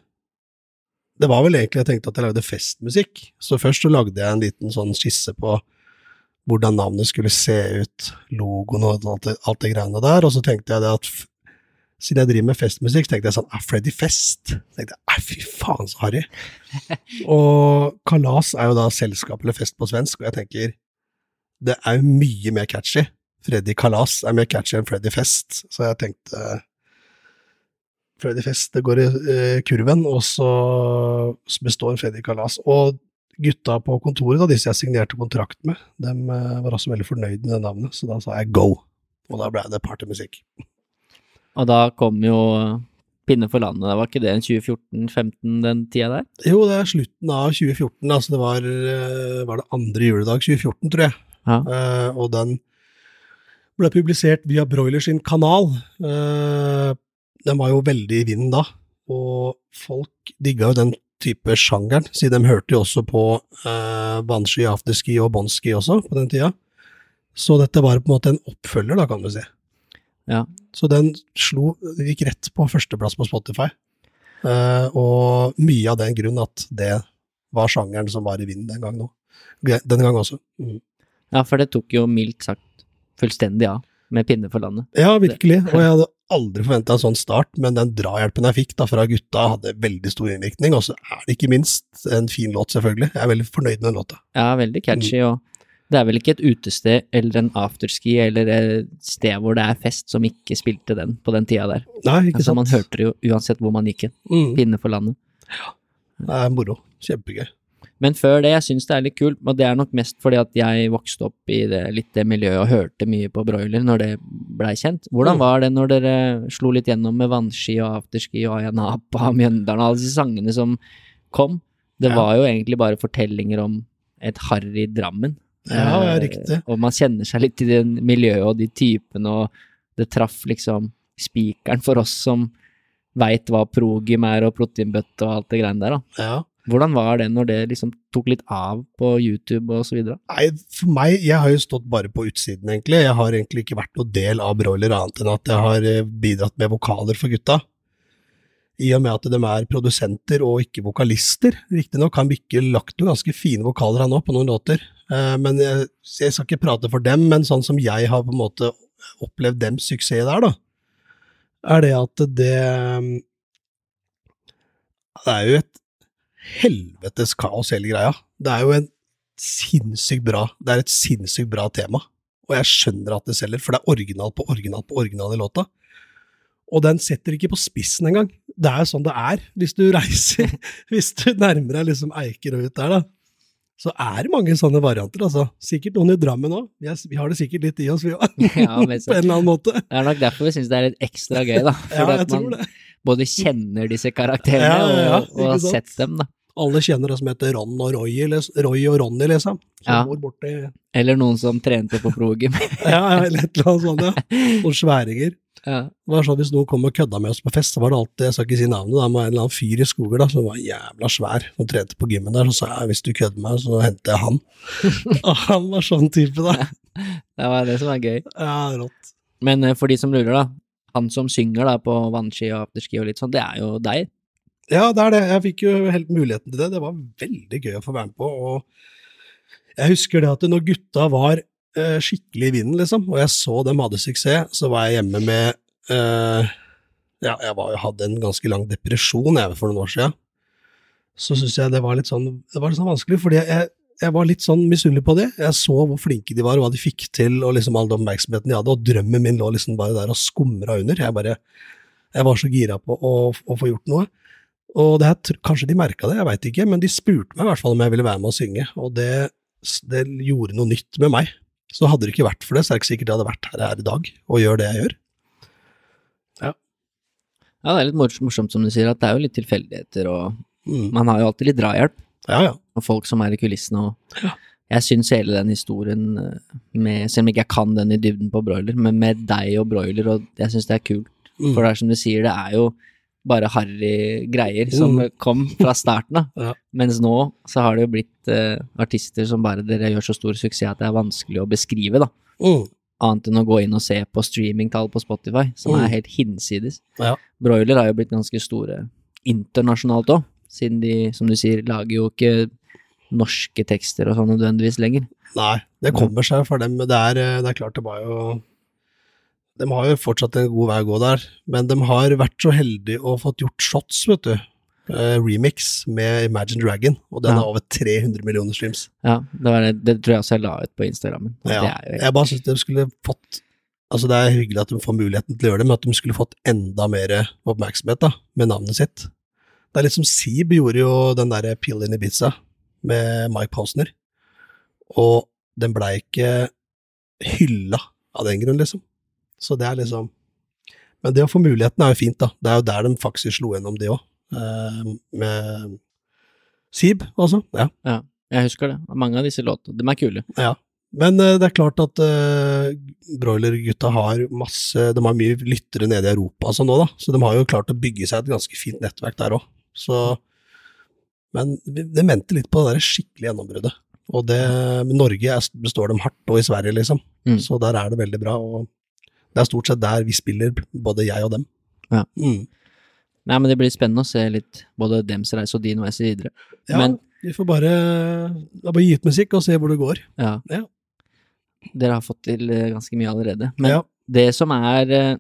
Det var vel egentlig jeg tenkte at jeg lagde festmusikk. Så først så lagde jeg en liten sånn skisse på hvordan navnet skulle se ut, logoen og alt det, alt det greiene der, og så tenkte jeg det at siden jeg driver med festmusikk, tenkte jeg sånn Er Freddy Fest? Tenkte jeg, fy faen, så harry. og kalas er jo da selskap eller fest på svensk, og jeg tenker det er jo mye mer catchy. Freddy Kalas er mer catchy enn Freddy Fest, så jeg tenkte Freddy Fest, det går i eh, kurven, og så består Freddy Kalas. Og gutta på kontoret, da, disse jeg signerte kontrakt med, de var også veldig fornøyd med det navnet, så da sa jeg go. Og da ble det partymusikk. Og da kom jo Pinne for landet, var ikke det en 2014-15 den tida der? Jo, det er slutten av 2014, altså det var, eh, var det andre juledag 2014, tror jeg. Ja. Uh, og den ble publisert via Broiler sin kanal. Eh, den var jo veldig i vinden da, og folk digga jo den type sjangeren, siden de hørte jo også på uh, Banshee, Afterski og Bonski også på den tida. Så dette var på en måte en oppfølger, da, kan du si. Ja. Så den slo, gikk rett på førsteplass på Spotify. Eh, og mye av den grunn at det var sjangeren som var i vinden den gang nå. Den gang også. Mm. Ja, for det tok jo mildt sagt fullstendig av med Pinne for landet. Ja, virkelig. Og jeg hadde aldri forventa en sånn start, men den drahjelpen jeg fikk da fra gutta, hadde veldig stor innvirkning. Og så er det ikke minst en fin låt, selvfølgelig. Jeg er veldig fornøyd med den låta. Ja, veldig catchy, og det er vel ikke et utested eller en afterski eller et sted hvor det er fest som ikke spilte den på den tida der. Nei, ikke Altså, sant? man hørte det jo uansett hvor man gikk hen. Mm. Pinne for landet. Ja. Det er moro. Kjempegøy. Men før det, jeg syns det er litt kult, og det er nok mest fordi at jeg vokste opp i det, litt det miljøet og hørte mye på broiler når det blei kjent. Hvordan Mm. var det når dere slo litt gjennom med vannski og afterski og Ayanapa og Mjøndalen og alle disse sangene som kom? Det Ja. var jo egentlig bare fortellinger om et harry Drammen. Ja, ja, Eh, riktig. Og man kjenner seg litt i det miljøet og de typene, og det traff liksom spikeren for oss som veit hva progym er og proteinbøtte og alt det greiene der, da. Ja. Hvordan var det når det liksom tok litt av på YouTube og så videre? Nei, for meg, jeg har jo stått bare på utsiden, egentlig. Jeg har egentlig ikke vært noe del av broiler annet enn at jeg har eh, bidratt med vokaler for gutta. I og med at de er produsenter og ikke vokalister. Riktignok har Mikkel lagt noen ganske fine vokaler han òg, på noen låter. Eh, Men jeg, skal ikke prate for dem, men sånn som jeg har på en måte opplevd dems suksess der, da, er det at det Det er jo et helvetes kaos, hele greia. Det er jo en sinnssykt bra Det er et sinnssykt bra tema, og jeg skjønner at det selger, for det er original på original på original i låta. Og den setter ikke på spissen engang. Det er jo sånn det er hvis du reiser, hvis du nærmer deg liksom Eiker og ut der, da. Så er det mange sånne varianter, altså. Sikkert noen i Drammen òg. Vi, har det sikkert litt i oss, vi òg. Ja, på en eller annen måte. Det er nok derfor vi syns det er litt ekstra gøy, da. Ja, at man både kjenner disse karakterene ja, og, og har sett dem, da. Alle kjenner det som heter Ron og Roy, Roy og Ronny, liksom. Som Ja. Eller noen som trente på progym. Ja, ja, eller et eller annet sånt, ja. Noen sværinger. ja. Det var sånn Hvis noen kom og kødda med oss på fest, så var det alltid jeg skal ikke si navnet, da, med en eller annen fyr i skogen da, som var jævla svær, som trente på gymmen der, så sa jeg hvis du kødder med meg, så henter jeg han. Og han var sånn type, da. Det var det som var gøy. Ja, rått. Men eh, for de som lurer, da. Han som synger da på vannski og afterski og litt sånn, det er jo deg. Ja, det er det. Jeg fikk jo helt muligheten til det. Det var veldig gøy å få være med på. Og jeg husker det at når gutta var eh, skikkelig i vinden, liksom, og jeg så dem hadde suksess, så var jeg hjemme med eh, Ja, jeg var, hadde en ganske lang depresjon jeg, for noen år siden. Så syns jeg det var litt sånn Det var litt sånn vanskelig, fordi jeg, jeg, var litt sånn misunnelig på det. Jeg så hvor flinke de var, og hva de fikk til, og liksom all den oppmerksomheten de hadde, og drømmen min lå liksom bare der og skumra under. Jeg bare Jeg var så gira på å, å få gjort noe. Og det her, kanskje de merka det, jeg veit ikke, men de spurte meg i hvert fall om jeg ville være med å synge, og det, det gjorde noe nytt med meg. Så hadde det ikke vært for det, så er det ikke sikkert jeg hadde vært her, her i dag og gjør det jeg gjør. Ja, det er litt morsomt som du sier, at det er jo litt tilfeldigheter, og Mm. man har jo alltid litt drahjelp. Ja, ja. og folk som er i kulissene. Og jeg syns hele den historien, eh, med, selv om ikke jeg kan den i dybden på broiler, men med deg og broiler, og jeg syns det er kult. Mm. For det er som du sier, det er jo bare harry greier som Mm. kom fra starten av. Ja. Mens nå så har det jo blitt eh, artister som bare dere gjør så stor suksess at det er vanskelig å beskrive, da. Mm. Annet enn å gå inn og se på streamingtall på Spotify, som Mm. er helt hinsides. Ja. Broiler har jo blitt ganske store internasjonalt òg, siden de, som du sier, lager jo ikke norske tekster og sånn nødvendigvis lenger. Nei, det kommer seg for dem. Det er, eh, det er klart det var jo De har jo fortsatt en god vei å gå der, men de har vært så heldige og fått gjort shots, vet du. Uh, remix med Imagine Dragon, og den Ja. har over 300 millioner streams. Ja, det, var det, det tror jeg også jeg la ut på Instagrammen. Ja, helt, jeg bare syns de skulle fått Altså Det er hyggelig at de får muligheten til å gjøre det, men at de skulle fått enda mer oppmerksomhet da, med navnet sitt. Det er litt som Seeb gjorde jo den derre Pill in Ibiza med Mike Posner, og den blei ikke hylla av den grunn, liksom. Så det er liksom Men det å få muligheten er jo fint, da. Det er jo der de faktisk slo gjennom, det òg. med Sib, altså. Ja. jeg husker det. Mange av disse låtene. De er kule. Ja, men eh, det er klart at uh, broilergutta har masse De har mye lyttere nede i Europa og sånn nå, da, så de har jo klart å bygge seg et ganske fint nettverk der òg. Så Men det mente litt på det der skikkelige gjennombruddet. Og det Norge består dem hardt, og i Sverige, liksom. Mm. Så der er det veldig bra. Og det er stort sett der vi spiller, både jeg og dem. Ja. Mm. Nei, men det blir spennende å se litt både dems reise og din reise videre. ja Men- vi får bare, bare gi ut musikk og se hvor det går. Ja. Ja. Dere har fått til eh, ganske mye allerede. Men Ja. det som er eh,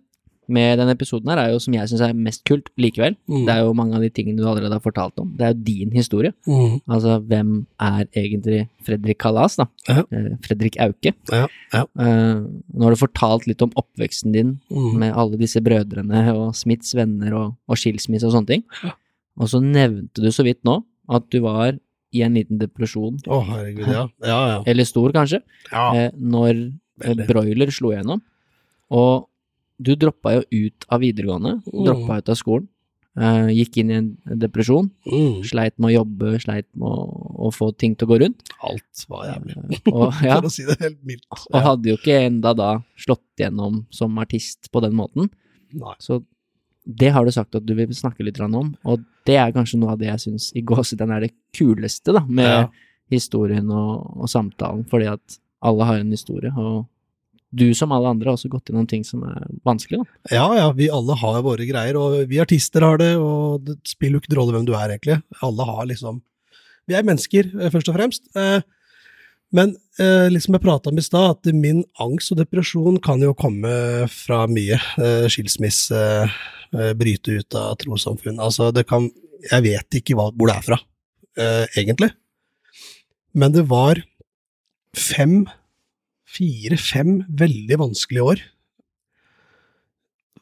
med denne episoden her, er jo som jeg syns er mest kult likevel. Mm. Det er jo mange av de tingene du allerede har fortalt om. Det er jo din historie. Mm. Altså, hvem er egentlig Fredrik Kalas, da? Ja. Eh, Fredrik Auke. Ja, ja. Eh, nå har du fortalt litt om oppveksten din Mm. med alle disse brødrene og Smiths venner og, og skilsmisse og sånne ting. Og så nevnte du så vidt nå at du var i en liten depresjon, Å, herregud, ja. Ja, ja. eller stor kanskje, ja. eh, når broiler slo gjennom. Og du droppa jo ut av videregående, Mm. droppa ut av skolen. Uh, gikk inn i en depresjon, Mm. sleit med å jobbe, sleit med å, å få ting til å gå rundt. Alt var jævlig. uh, og, ja, For å si det helt mildt. og hadde jo ikke enda da slått gjennom som artist på den måten. Nei. Så det har du sagt at du vil snakke litt om, og det er kanskje noe av det jeg syns i gåsetegn er det kuleste da, med Ja. historien og, og samtalen, fordi at alle har en historie, og du som alle andre har også gått gjennom ting som er vanskelig. Da. Ja, ja, vi alle har våre greier, og vi artister har det, og det spiller jo ikke rolle hvem du er, egentlig. Alle har liksom Vi er mennesker, eh, først og fremst. Eh, Men eh, liksom jeg prata om i stad, at min angst og depresjon kan jo komme fra mye. Skilsmisse, bryte ut av trossamfunn. Altså, det kan Jeg vet ikke hvor det er fra, egentlig. Men det var fem, fire-fem veldig vanskelige år.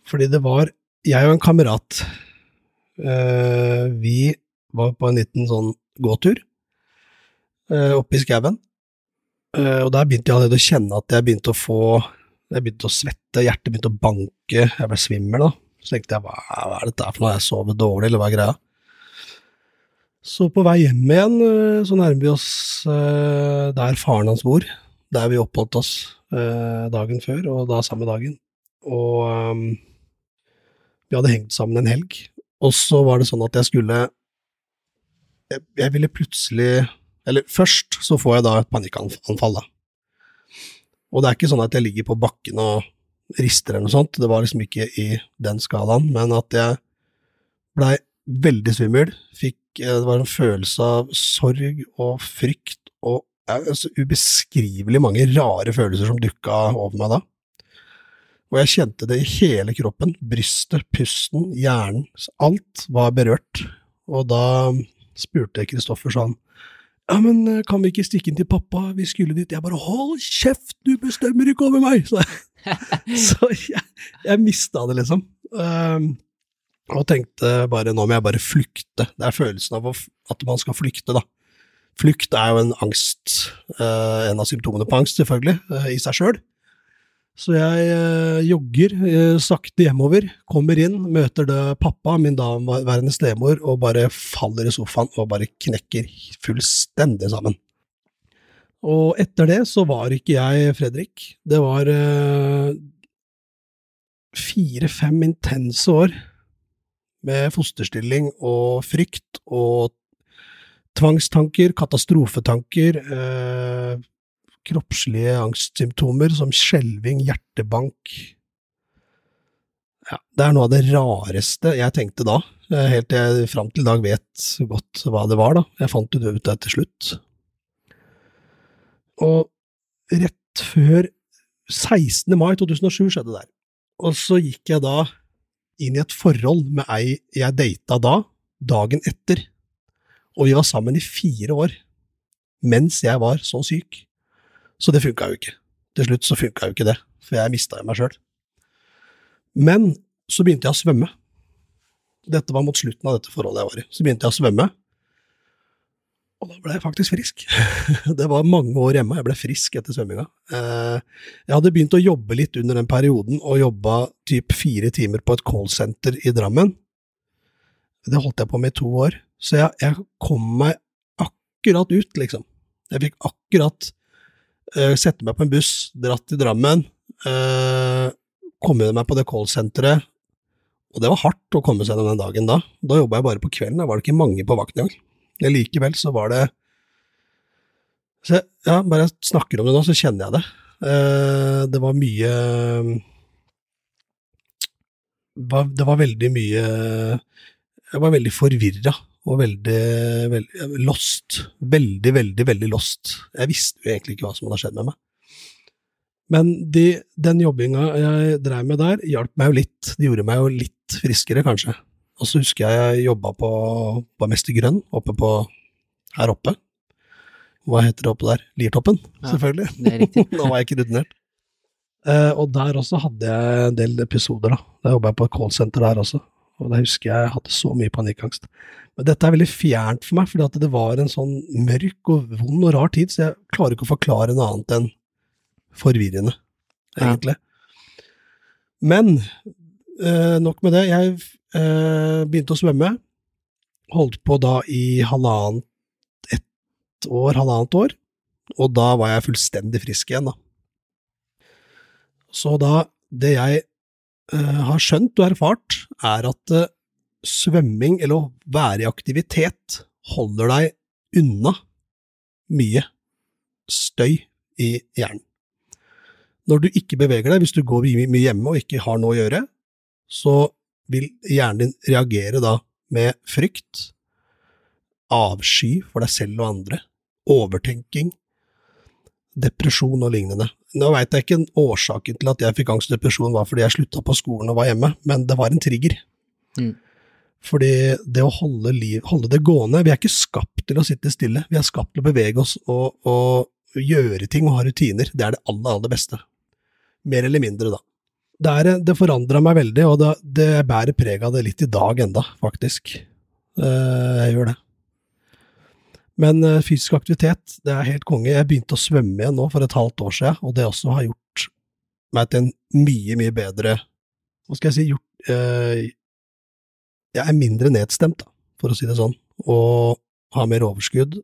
Fordi det var jeg og en kamerat eh, Vi var på en liten sånn gåtur eh, oppe i skauen. Eh, og der begynte jeg allerede å kjenne at jeg begynte å få Jeg begynte å svette, hjertet begynte å banke, jeg ble svimmel da. Så tenkte jeg hva, hva er dette for noe, jeg sover dårlig, eller hva er greia? Så på vei hjem igjen så nærmer vi oss der faren hans bor, der vi oppholdt oss eh, dagen før, og da samme dagen. Og um, vi hadde hengt sammen en helg, og så var det sånn at jeg skulle jeg, jeg ville plutselig Eller først så får jeg da et panikkanfall, da. Og det er ikke sånn at jeg ligger på bakken og rister eller noe sånt, det var liksom ikke i den skalaen, men at jeg blei veldig svimmel, fikk eh, Det var en følelse av sorg og frykt og ja, så ubeskrivelig mange rare følelser som dukka over meg da. Og jeg kjente det i hele kroppen, brystet, pusten, hjernen, alt var berørt. Og da spurte jeg Kristoffer sånn, ja, men eh, kan vi ikke stikke inn til pappa, vi skulle dit. Jeg bare, hold kjeft, du bestemmer ikke over meg! Så, så jeg, jeg mista det, liksom. Um, og tenkte bare, nå må jeg bare flykte. Det er følelsen av at man skal flykte, da. Flukt er jo en angst, eh, en av symptomene på angst, selvfølgelig, eh, i seg sjøl. Så jeg eh, jogger sakte hjemover, kommer inn, møter det pappa, min daværende stemor, og bare faller i sofaen og bare knekker fullstendig sammen. Og etter det så var ikke jeg Fredrik. Det var fire-fem intense år med fosterstilling og frykt og tvangstanker, katastrofetanker, eh, kroppslige angstsymptomer som skjelving, hjertebank. Ja, det er noe av det rareste jeg tenkte da, eh, helt til jeg fram til i dag vet godt hva det var, da. Jeg fant det ut der til slutt. Og rett før 16. mai 2007 skjedde det der. Og så gikk jeg da inn i et forhold med ei jeg data da, dagen etter. Og vi var sammen i fire år, mens jeg var så syk. Så det funka jo ikke. Til slutt så funka jo ikke det, for jeg mista jo meg sjøl. Men så begynte jeg å svømme. Dette var mot slutten av dette forholdet jeg var i. Så begynte jeg å svømme, og da ble jeg faktisk frisk. Det var mange år hjemme, jeg ble frisk etter svømminga. Eh, Jeg hadde begynt å jobbe litt under den perioden, og jobba typ fire timer på et callsenter i Drammen. Det holdt jeg på med i to år, så jeg, jeg kom meg akkurat ut, liksom. Jeg fikk akkurat uh, sette meg på en buss, dratt til Drammen, uh, komme meg på det callsenteret, og det var hardt å komme seg gjennom den dagen da. Da jobba jeg bare på kvelden, da var det ikke mange på vakt engang. Likevel så var det så, jeg- Ja, bare jeg snakker om det nå, så kjenner jeg det. Uh, det var mye Det var veldig mye Jeg var veldig forvirra og veldig, veldig lost. Veldig, veldig, veldig lost. Jeg visste jo egentlig ikke hva som hadde skjedd med meg. Men de, den jobbinga jeg drev med der, hjalp meg jo litt. Det gjorde meg jo litt friskere, kanskje. Og så husker jeg jeg jobba på, på Mester Grønn, oppe på her oppe. Hva heter det oppe der? Liertoppen, Ja, selvfølgelig. det er riktig. Nå var jeg ikke rutinert. Eh, og der også hadde jeg en del episoder, da. Da jobba jeg på et callsenter der også. Og da husker jeg jeg hadde så mye panikkangst. Men dette er veldig fjernt for meg, fordi det var en sånn mørk og vond og rar tid, så jeg klarer ikke å forklare noe annet enn forvirrende, Ja. egentlig. Men eh, nok med det. Jeg eh, begynte å svømme. Holdt på da i halvannet ett år, halvannet år. Og da var jeg fullstendig frisk igjen, da. Så da, det jeg har skjønt og erfart, er at eh, svømming, eller å være i aktivitet, holder deg unna mye støy i hjernen. Når du ikke beveger deg, hvis du går mye hjemme og ikke har noe å gjøre, så vil hjernen din reagere da med frykt, avsky for deg selv og andre, overtenking, depresjon og lignende. Nå veit jeg ikke årsaken til at jeg fikk angst og depresjon var fordi jeg slutta på skolen og var hjemme, men det var en trigger. Mm. Fordi det å holde, liv, holde det gående Vi er ikke skapt til å sitte stille, vi er skapt til å bevege oss og, og gjøre ting og ha rutiner. Det er det aller, aller beste. Mer eller mindre, da. Det, er, det forandra meg veldig, og det, det bærer preg av det litt i dag enda, faktisk. Eh, Jeg gjør det. Men eh, fysisk aktivitet, det er helt konge. Jeg begynte å svømme igjen nå for et halvt år siden, og det også har gjort meg til en mye, mye bedre Hva skal jeg si gjort, eh, Jeg er mindre nedstemt, da, for å si det sånn, og har mer overskudd.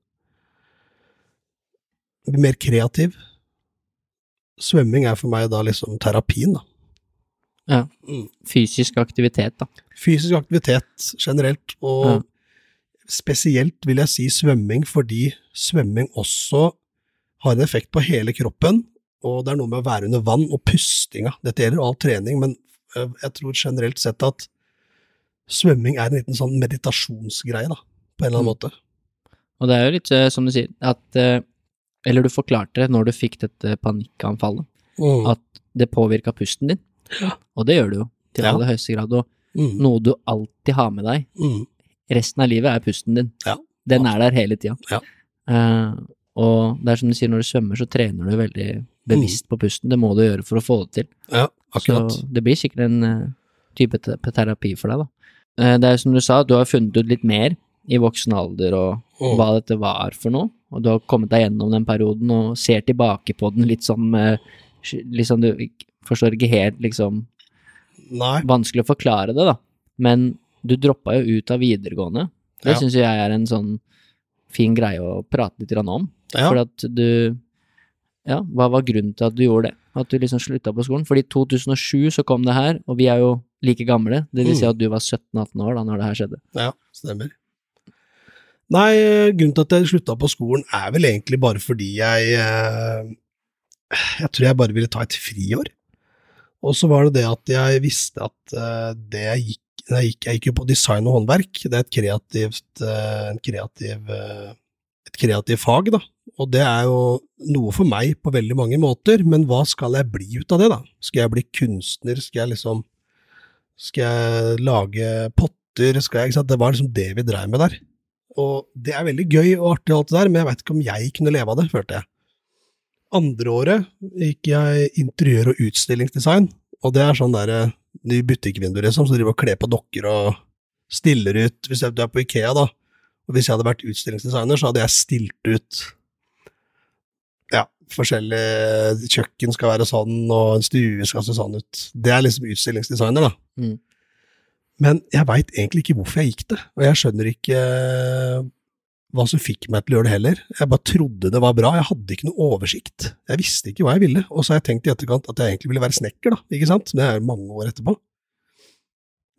Mer kreativ. Svømming er for meg da liksom terapien, da. Ja. Mm. Fysisk aktivitet, da. Fysisk aktivitet generelt, og Ja. Spesielt vil jeg si svømming, fordi svømming også har en effekt på hele kroppen, og det er noe med å være under vann og pustinga. Dette gjelder all trening, men øh, jeg tror generelt sett at svømming er en liten sånn meditasjonsgreie, da, på en eller annen Mm. måte. Og det er jo litt eh, som du sier, at eh, Eller du forklarte det når du fikk dette panikkanfallet, Mm. at det påvirka pusten din. Og det gjør det jo, til Ja. aller høyeste grad. Og Mm. noe du alltid har med deg Mm. Resten av livet, er pusten din. Ja. Den er der hele tida. Ja. Uh, og det er som du sier, når du svømmer, så trener du veldig bevisst på pusten. Det må du gjøre for å få det til. Ja, akkurat. Så det blir sikkert en uh, type te- terapi for deg, da. Uh, det er som du sa, du har funnet ut litt mer i voksen alder og oh. hva dette var for noe, og du har kommet deg gjennom den perioden og ser tilbake på den litt sånn Liksom du forstår ikke helt, liksom Nei. Vanskelig å forklare det, da. Men du droppa jo ut av videregående. Det Ja. syns jeg er en sånn fin greie å prate litt om. Ja. For at du Ja, hva var grunnen til at du gjorde det? At du liksom slutta på skolen? Fordi i 2007 så kom det her, og vi er jo like gamle. Det vil si Mm. at du var 17-18 år da når det her skjedde. Ja, stemmer. Nei, grunnen til at jeg slutta på skolen er vel egentlig bare fordi jeg eh, Jeg tror jeg bare ville ta et friår. Og så var det det at jeg visste at eh, det jeg gikk jeg gikk, jeg gikk jo på design og håndverk. Det er et kreativt, eh, kreativ, eh, et kreativt fag, da. Og det er jo noe for meg på veldig mange måter, men hva skal jeg bli ut av det, da? Skal jeg bli kunstner? Skal jeg liksom Skal jeg lage potter? Skal jeg, ikke sant? Det var liksom det vi dreiv med der. Og det er veldig gøy og artig, alt det der, men jeg veit ikke om jeg kunne leve av det, følte jeg. Andre året gikk jeg interiør- og utstillingsdesign, og det er sånn derre nye butikkvinduer, liksom, som driver og kler på dokker og stiller ut Hvis jeg, du er på Ikea, da, og hvis jeg hadde vært utstillingsdesigner, så hadde jeg stilt ut ja, forskjellige Kjøkken skal være sånn, og en stue skal se sånn ut. Det er liksom utstillingsdesigner, da. Mm. Men jeg veit egentlig ikke hvorfor jeg gikk det, og jeg skjønner ikke hva som fikk meg til å gjøre det heller. Jeg bare trodde det var bra, jeg hadde ikke noe oversikt. Jeg visste ikke hva jeg ville, og så har jeg tenkt i etterkant at jeg egentlig ville være snekker, da, ikke sant? Det er mange år etterpå.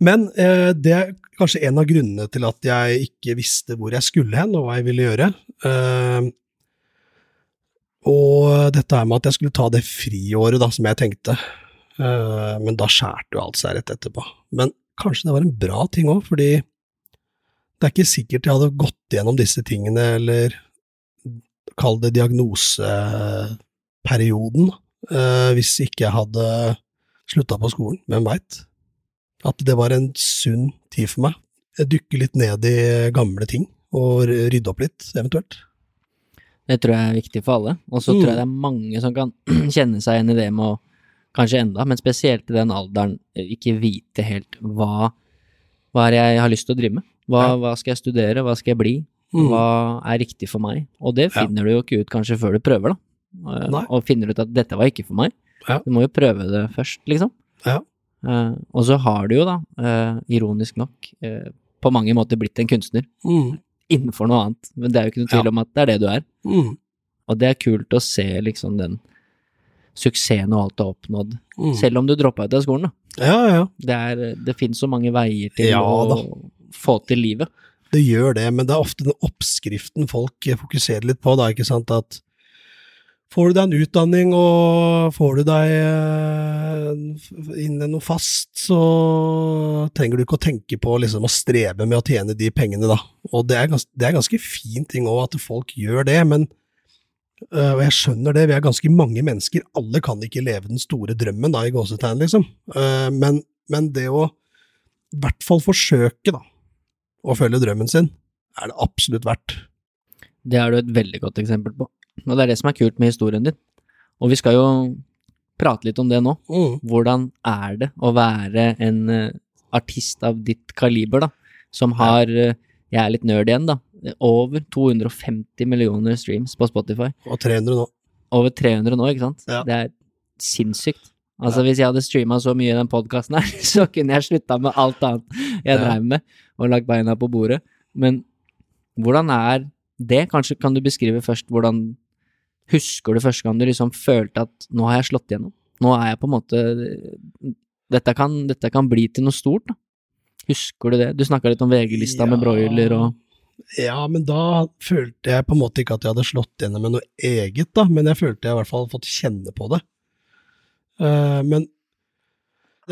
Men eh, det er kanskje en av grunnene til at jeg ikke visste hvor jeg skulle hen, og hva jeg ville gjøre. Eh, og dette her med at jeg skulle ta det friåret, da, som jeg tenkte. Eh, men da skjærte jo alt seg rett etterpå. Men kanskje det var en bra ting òg, fordi det er ikke sikkert jeg hadde gått gjennom disse tingene, eller kall det diagnoseperioden, eh, hvis ikke jeg hadde slutta på skolen. Hvem veit? At det var en sunn tid for meg. Jeg dykker litt ned i gamle ting, og rydde opp litt, eventuelt. Det tror jeg er viktig for alle. Og så Mm. tror jeg det er mange som kan kjenne seg igjen i det med å Kanskje enda, men spesielt i den alderen ikke vite helt hva Hva jeg har lyst til å drive med? Hva, Ja. hva skal jeg studere? Hva skal jeg bli? Mm. Hva er riktig for meg? Og det Ja. finner du jo ikke ut kanskje før du prøver, da. Eh, Nei. Og finner ut at dette var ikke for meg. Ja. Du må jo prøve det først, liksom. Ja. Uh, og så har du jo, da, uh, ironisk nok, uh, på mange måter blitt en kunstner Mm. innenfor noe annet. Men det er jo ikke noe tvil Ja. om at det er det du er. Mm. Og det er kult å se liksom den suksessen og alt du har oppnådd. Mm. Selv om du droppa ut av skolen, da. Ja, ja. Det, er, det finnes så mange veier til Ja, å. Få til livet. Det gjør det, men det er ofte den oppskriften folk eh, fokuserer litt på, da, ikke sant, at får du deg en utdanning og får du deg eh, inn i noe fast, så trenger du ikke å tenke på liksom, å strebe med å tjene de pengene, da. Og det er, gans det er ganske fin ting òg, at folk gjør det, men øh, og jeg skjønner det, vi er ganske mange mennesker, alle kan ikke leve den store drømmen, da, i gåsetegn, liksom. Eh, men, men det å i hvert fall forsøke, da, å følge drømmen sin, er det absolutt verdt. Det er du et veldig godt eksempel på. Og det er det som er kult med historien din. Og vi skal jo prate litt om det nå. Mm. Hvordan er det å være en eh, artist av ditt kaliber, da, som har eh, Jeg er litt nerd igjen, da. Over 250 millioner streams på Spotify. Og 300 nå. Over 300 nå, ikke sant? Ja. Det er sinnssykt. Altså, hvis jeg hadde streama så mye i den podkasten her, så kunne jeg slutta med alt annet jeg Ja. dreiv med, og lagt beina på bordet. Men hvordan er det? Kanskje kan du beskrive først hvordan Husker du første gang du liksom følte at nå har jeg slått igjennom? Nå er jeg på en måte Dette kan, dette kan bli til noe stort, da. Husker du det? Du snakka litt om VG-lista med broiler og Ja, men da følte jeg på en måte ikke at jeg hadde slått gjennom med noe eget, da, men jeg følte jeg i hvert fall hadde fått kjenne på det. Uh, men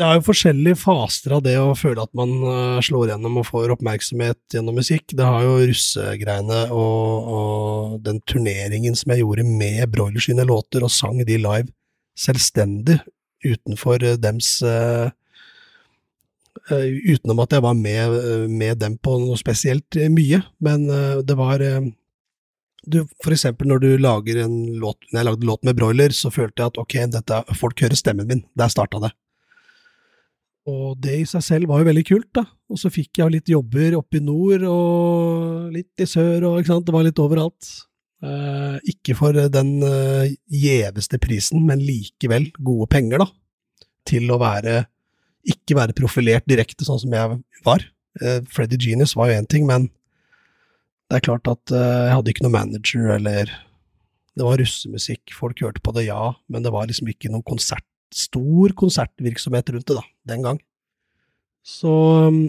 det er jo forskjellige faser av det å føle at man eh, slår gjennom og får oppmerksomhet gjennom musikk. Det har jo russegreiene og, og den turneringen som jeg gjorde med Broilers sine låter, og sang de live selvstendig utenfor eh, dems uh, Utenom at jeg var med, med dem på noe spesielt mye, men det var du, For eksempel når du lager en låt Når jeg lagde låt med Broiler, så følte jeg at ok, dette, folk hører stemmen min. Der starta det. Og det i seg selv var jo veldig kult, da. Og så fikk jeg litt jobber oppe i nord og litt i sør, og ikke sant, det var litt overalt. Eh, ikke for den eh, gjeveste prisen, men likevel gode penger, da. Til å være Ikke være profilert direkte, sånn som jeg var. Uh, Freddy Genius var jo én ting, men det er klart at eh, jeg hadde ikke noe manager, eller Det var russemusikk, folk hørte på det, ja, men det var liksom ikke noen konsert stor konsertvirksomhet rundt det, da, den gang. Så um,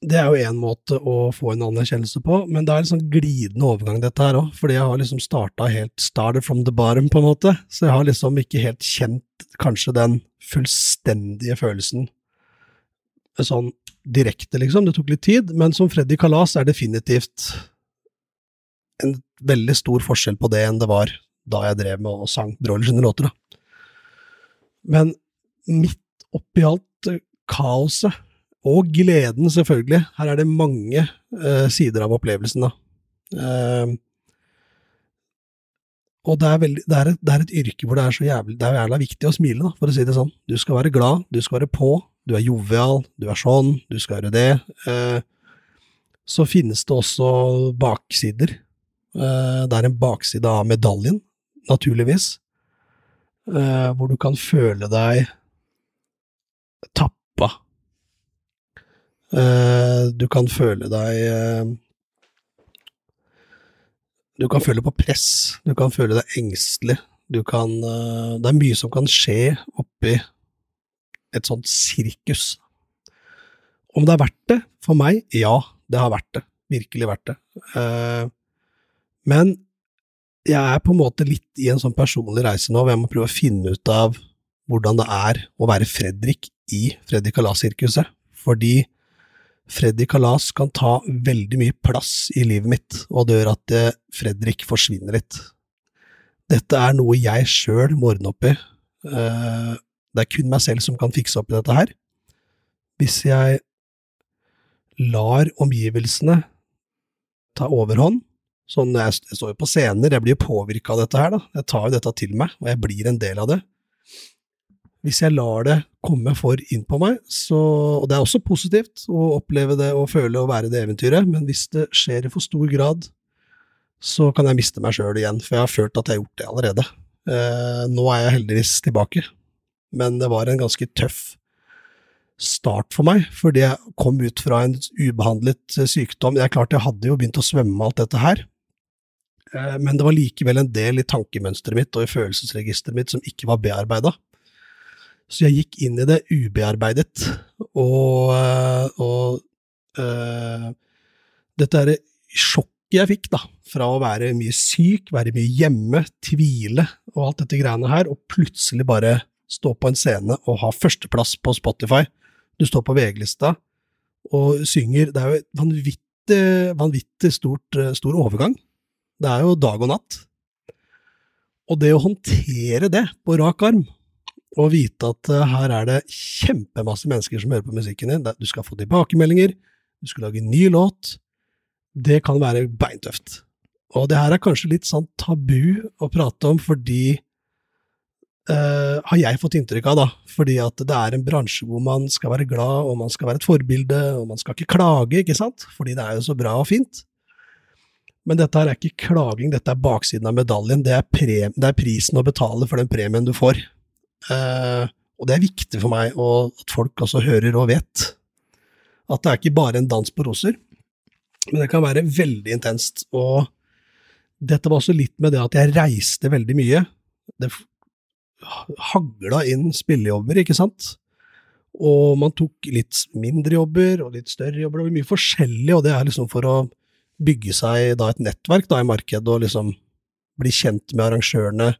det er jo én måte å få en anerkjennelse på, men det er en sånn glidende overgang, dette her òg, fordi jeg har liksom starta helt started from the bottom, på en måte, så jeg har liksom ikke helt kjent kanskje den fullstendige følelsen sånn direkte, liksom. Det tok litt tid, men som Freddy Kalas er definitivt en veldig stor forskjell på det enn det var da jeg drev med og sang Broilers sine låter, da. Men midt oppi alt eh, kaoset, og gleden selvfølgelig, her er det mange eh, sider av opplevelsen, da. Eh, og det er, veldig, det, er et, det er et yrke hvor det er så jævlig, det er jævla viktig å smile, da, for å si det sånn. Du skal være glad, du skal være på, du er jovial, du er sånn, du skal gjøre det. Eh, så finnes det også baksider. Eh, det er en bakside av medaljen, naturligvis eh, hvor du kan føle deg tappa. Eh, du kan føle deg eh, Du kan føle på press, du kan føle deg engstelig, du kan eh, Det er mye som kan skje oppi et sånt sirkus. Om det er verdt det for meg? Ja, det har vært det. Virkelig vært det. Eh, men jeg er på en måte litt i en sånn personlig reise nå, hvor jeg må prøve å finne ut av hvordan det er å være Fredrik i Freddy Kalas-sirkuset. Fordi Freddy Kalas kan ta veldig mye plass i livet mitt, og det gjør at eh, Fredrik forsvinner litt. Dette er noe jeg sjøl må ordne opp i. Eh, Det er kun meg selv som kan fikse opp i dette her. Hvis jeg lar omgivelsene ta overhånd, Sånn, jeg, jeg står jo på scener, jeg blir jo påvirka av dette her, da. Jeg tar jo dette til meg, og jeg blir en del av det. Hvis jeg lar det komme for inn på meg, så Og det er også positivt å oppleve det og føle å være det eventyret, men hvis det skjer i for stor grad, så kan jeg miste meg sjøl igjen, for jeg har følt at jeg har gjort det allerede. Eh, nå er jeg heldigvis tilbake, men det var en ganske tøff start for meg, fordi jeg kom ut fra en ubehandlet eh, sykdom. Det er klart jeg hadde jo begynt å svømme med alt dette her, men det var likevel en del i tankemønsteret mitt og i følelsesregisteret mitt som ikke var bearbeida. Så jeg gikk inn i det ubearbeidet, og, eh, og uh, dette er sjokket jeg fikk da, fra å være mye syk, være mye hjemme, tvile og alt dette greiene her, og plutselig bare stå på en scene og ha førsteplass på Spotify. Du står på VG-lista og synger. Det er jo et vanvittig, vanvittig stort, stor overgang. Det er jo dag og natt. Og det å håndtere det på rak arm, og vite at uh, her er det kjempemasse mennesker som hører på musikken din, du skal få tilbakemeldinger, du skal lage en ny låt, det kan være beintøft. Og det her er kanskje litt sånn tabu å prate om, fordi uh, har jeg fått inntrykk av, da. Fordi at det er en bransje hvor man skal være glad, og man skal være et forbilde, og man skal ikke klage, ikke sant? Fordi det er jo så bra og fint. Men dette her er ikke klaging, dette er baksiden av medaljen. Det er, pre det er prisen å betale for den premien du får. Eh, og det er viktig for meg og at folk også hører og vet. At det er ikke bare en dans på roser. Men det kan være veldig intenst. Og dette var også litt med det at jeg reiste veldig mye. Det hagla inn spillejobber, ikke sant? Og man tok litt mindre jobber og litt større jobber, det var mye forskjellig, og det er liksom for å bygge seg da et nettverk da i markedet og liksom bli kjent med arrangørene.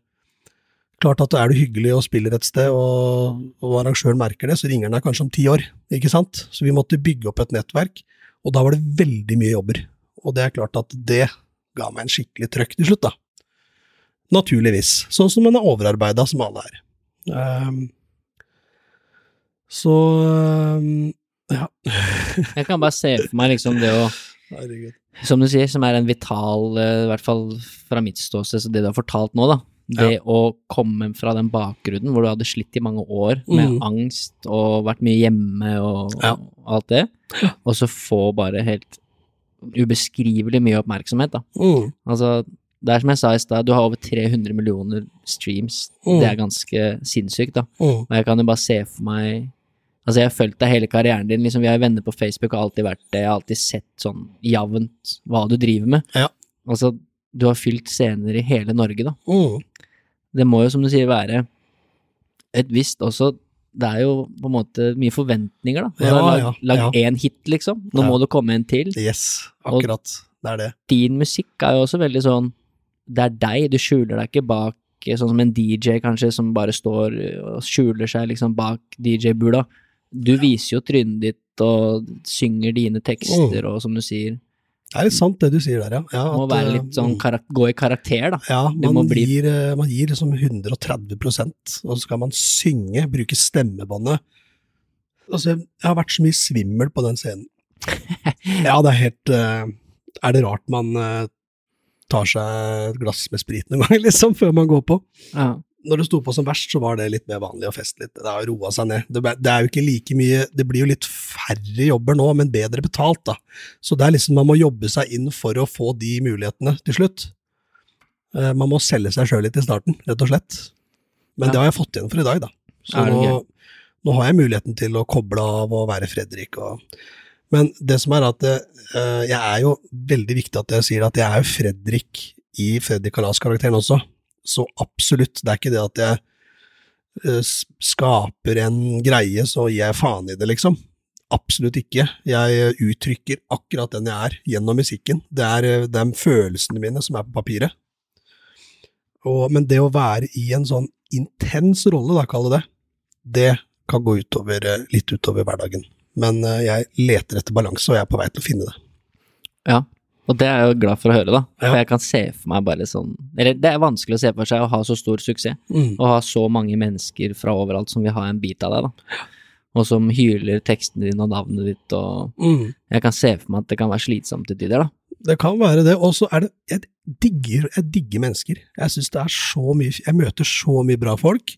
Klart at er du hyggelig og spiller et sted, og, og arrangøren merker det, så ringer han deg kanskje om ti år, ikke sant? Så vi måtte bygge opp et nettverk. Og da var det veldig mye jobber. Og det er klart at det ga meg en skikkelig trøkk til slutt, da. Naturligvis. Sånn som man er overarbeida, som alle er. Um, så um, ja. jeg kan bare se for meg liksom det å Herregud. Som du sier, som er en vital, eh, i hvert fall fra mitt ståsted, så det du har fortalt nå, da. Det ja. å komme fra den bakgrunnen hvor du hadde slitt i mange år med mm. angst og vært mye hjemme og, ja. og alt det, og så få bare helt ubeskrivelig mye oppmerksomhet, da. Mm. Altså, det er som jeg sa i stad, du har over 300 millioner streams. Mm. Det er ganske sinnssykt, da. Mm. Og jeg kan jo bare se for meg Altså, jeg har fulgt deg hele karrieren din, liksom, vi er venner på Facebook og alltid vært det, jeg har alltid sett sånn jevnt hva du driver med. Ja. Altså, du har fylt scener i hele Norge, da. Mm. Det må jo, som du sier, være et visst også det er jo på en måte mye forventninger, da. Ja, lag, ja, lag én hit, liksom. Nå ja. må det komme en til. Yes, akkurat. Og det er det. Din musikk er jo også veldig sånn Det er deg, du skjuler deg ikke bak Sånn som en DJ, kanskje, som bare står og skjuler seg liksom bak DJ-bula. Du viser jo trynet ditt og synger dine tekster mm. og som du sier det er litt sant det du sier der, ja. ja må være litt sånn gå i karakter, da. Ja, man, bli... gir, eh, man gir liksom 130% og så skal man synge, bruke stemmebåndet. Altså, jeg har vært så mye svimmel på den scenen. ja, det er helt uh, Er det rart man tar seg et glass med sprit noen gang, liksom, før man går på? Ja når det sto på som verst, så var det litt mer vanlig å feste litt. Det har roa seg ned. Det, det, er jo ikke like mye Det blir jo litt færre jobber nå, men bedre betalt, da. Så det er liksom man må jobbe seg inn for å få de mulighetene til slutt. Uh, man må selge seg sjøl litt i starten, rett og slett. Men ja. det har jeg fått igjen for i dag, da. Så nå, nå, har jeg muligheten til å koble av og være Fredrik og Men det som er at uh, jeg er jo veldig viktig at jeg sier at jeg er jo Fredrik i Fredrik Kalas-karakteren også. Så absolutt, det er ikke det at jeg uh, skaper en greie, så gir jeg faen i det, liksom. Absolutt ikke. Jeg uttrykker akkurat den jeg er, gjennom musikken. Det er, de er følelsene mine som er på papiret. Og, men det å være i en sånn intens rolle, da, kall det, det kan gå utover, eh, litt utover hverdagen. Men jeg leter etter balanse, og jeg er på vei til å finne det. Ja, og det er jeg jo glad for å høre, da. For jeg kan se for meg bare sånn Eller det er vanskelig å se for seg å ha så stor suksess, mm. og ha så mange mennesker fra overalt som vil ha en bit av deg, da. Og som hyler teksten din og navnet ditt, og mm. Jeg kan se for meg at det kan være slitsomt til tider, da. Det kan være det. Og så er det Jeg digger, jeg digger mennesker. Jeg syns det er så mye Jeg møter så mye bra folk.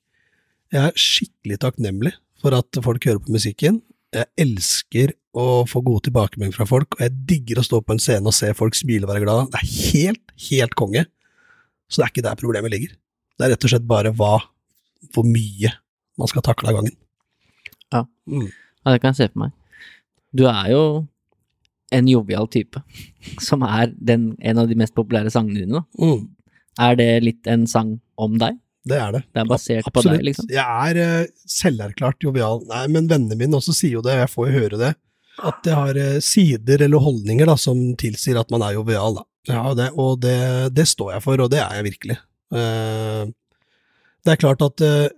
Jeg er skikkelig takknemlig for at folk hører på musikken. Jeg elsker å få gode tilbakemeldinger fra folk, og jeg digger å stå på en scene og se folk smile og være glade. Det er helt, helt konge. Så det er ikke der problemet ligger. Det er rett og slett bare hva, hvor mye man skal takle av gangen. Ja. Mm. ja, det kan jeg se for meg. Du er jo en jovial type, som er den, en av de mest populære sangene dine. Mm, Er det litt en sang om deg? det er det. Det er basert på deg, liksom? Jeg er uh, selverklært jovial. Nei, men vennene mine også sier jo det, jeg får jo høre det. At jeg har eh, sider eller holdninger da, som tilsier at man er jovial. Da. Ja, det, og det, det står jeg for, og det er jeg virkelig. Eh, det er klart at eh,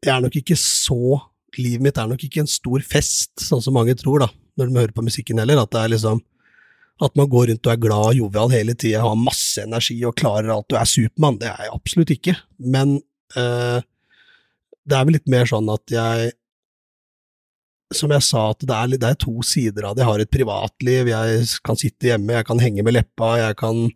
jeg er nok ikke så Livet mitt er nok ikke en stor fest, sånn som mange tror, da, når de hører på musikken heller. At det er liksom at man går rundt og er glad og jovial hele tida, har masse energi og klarer alt og er Supermann. Det er jeg absolutt ikke. Men eh, det er vel litt mer sånn at jeg Som jeg sa, at det er, det er to sider av det. Jeg har et privatliv, jeg kan sitte hjemme, jeg kan henge med leppa, jeg kan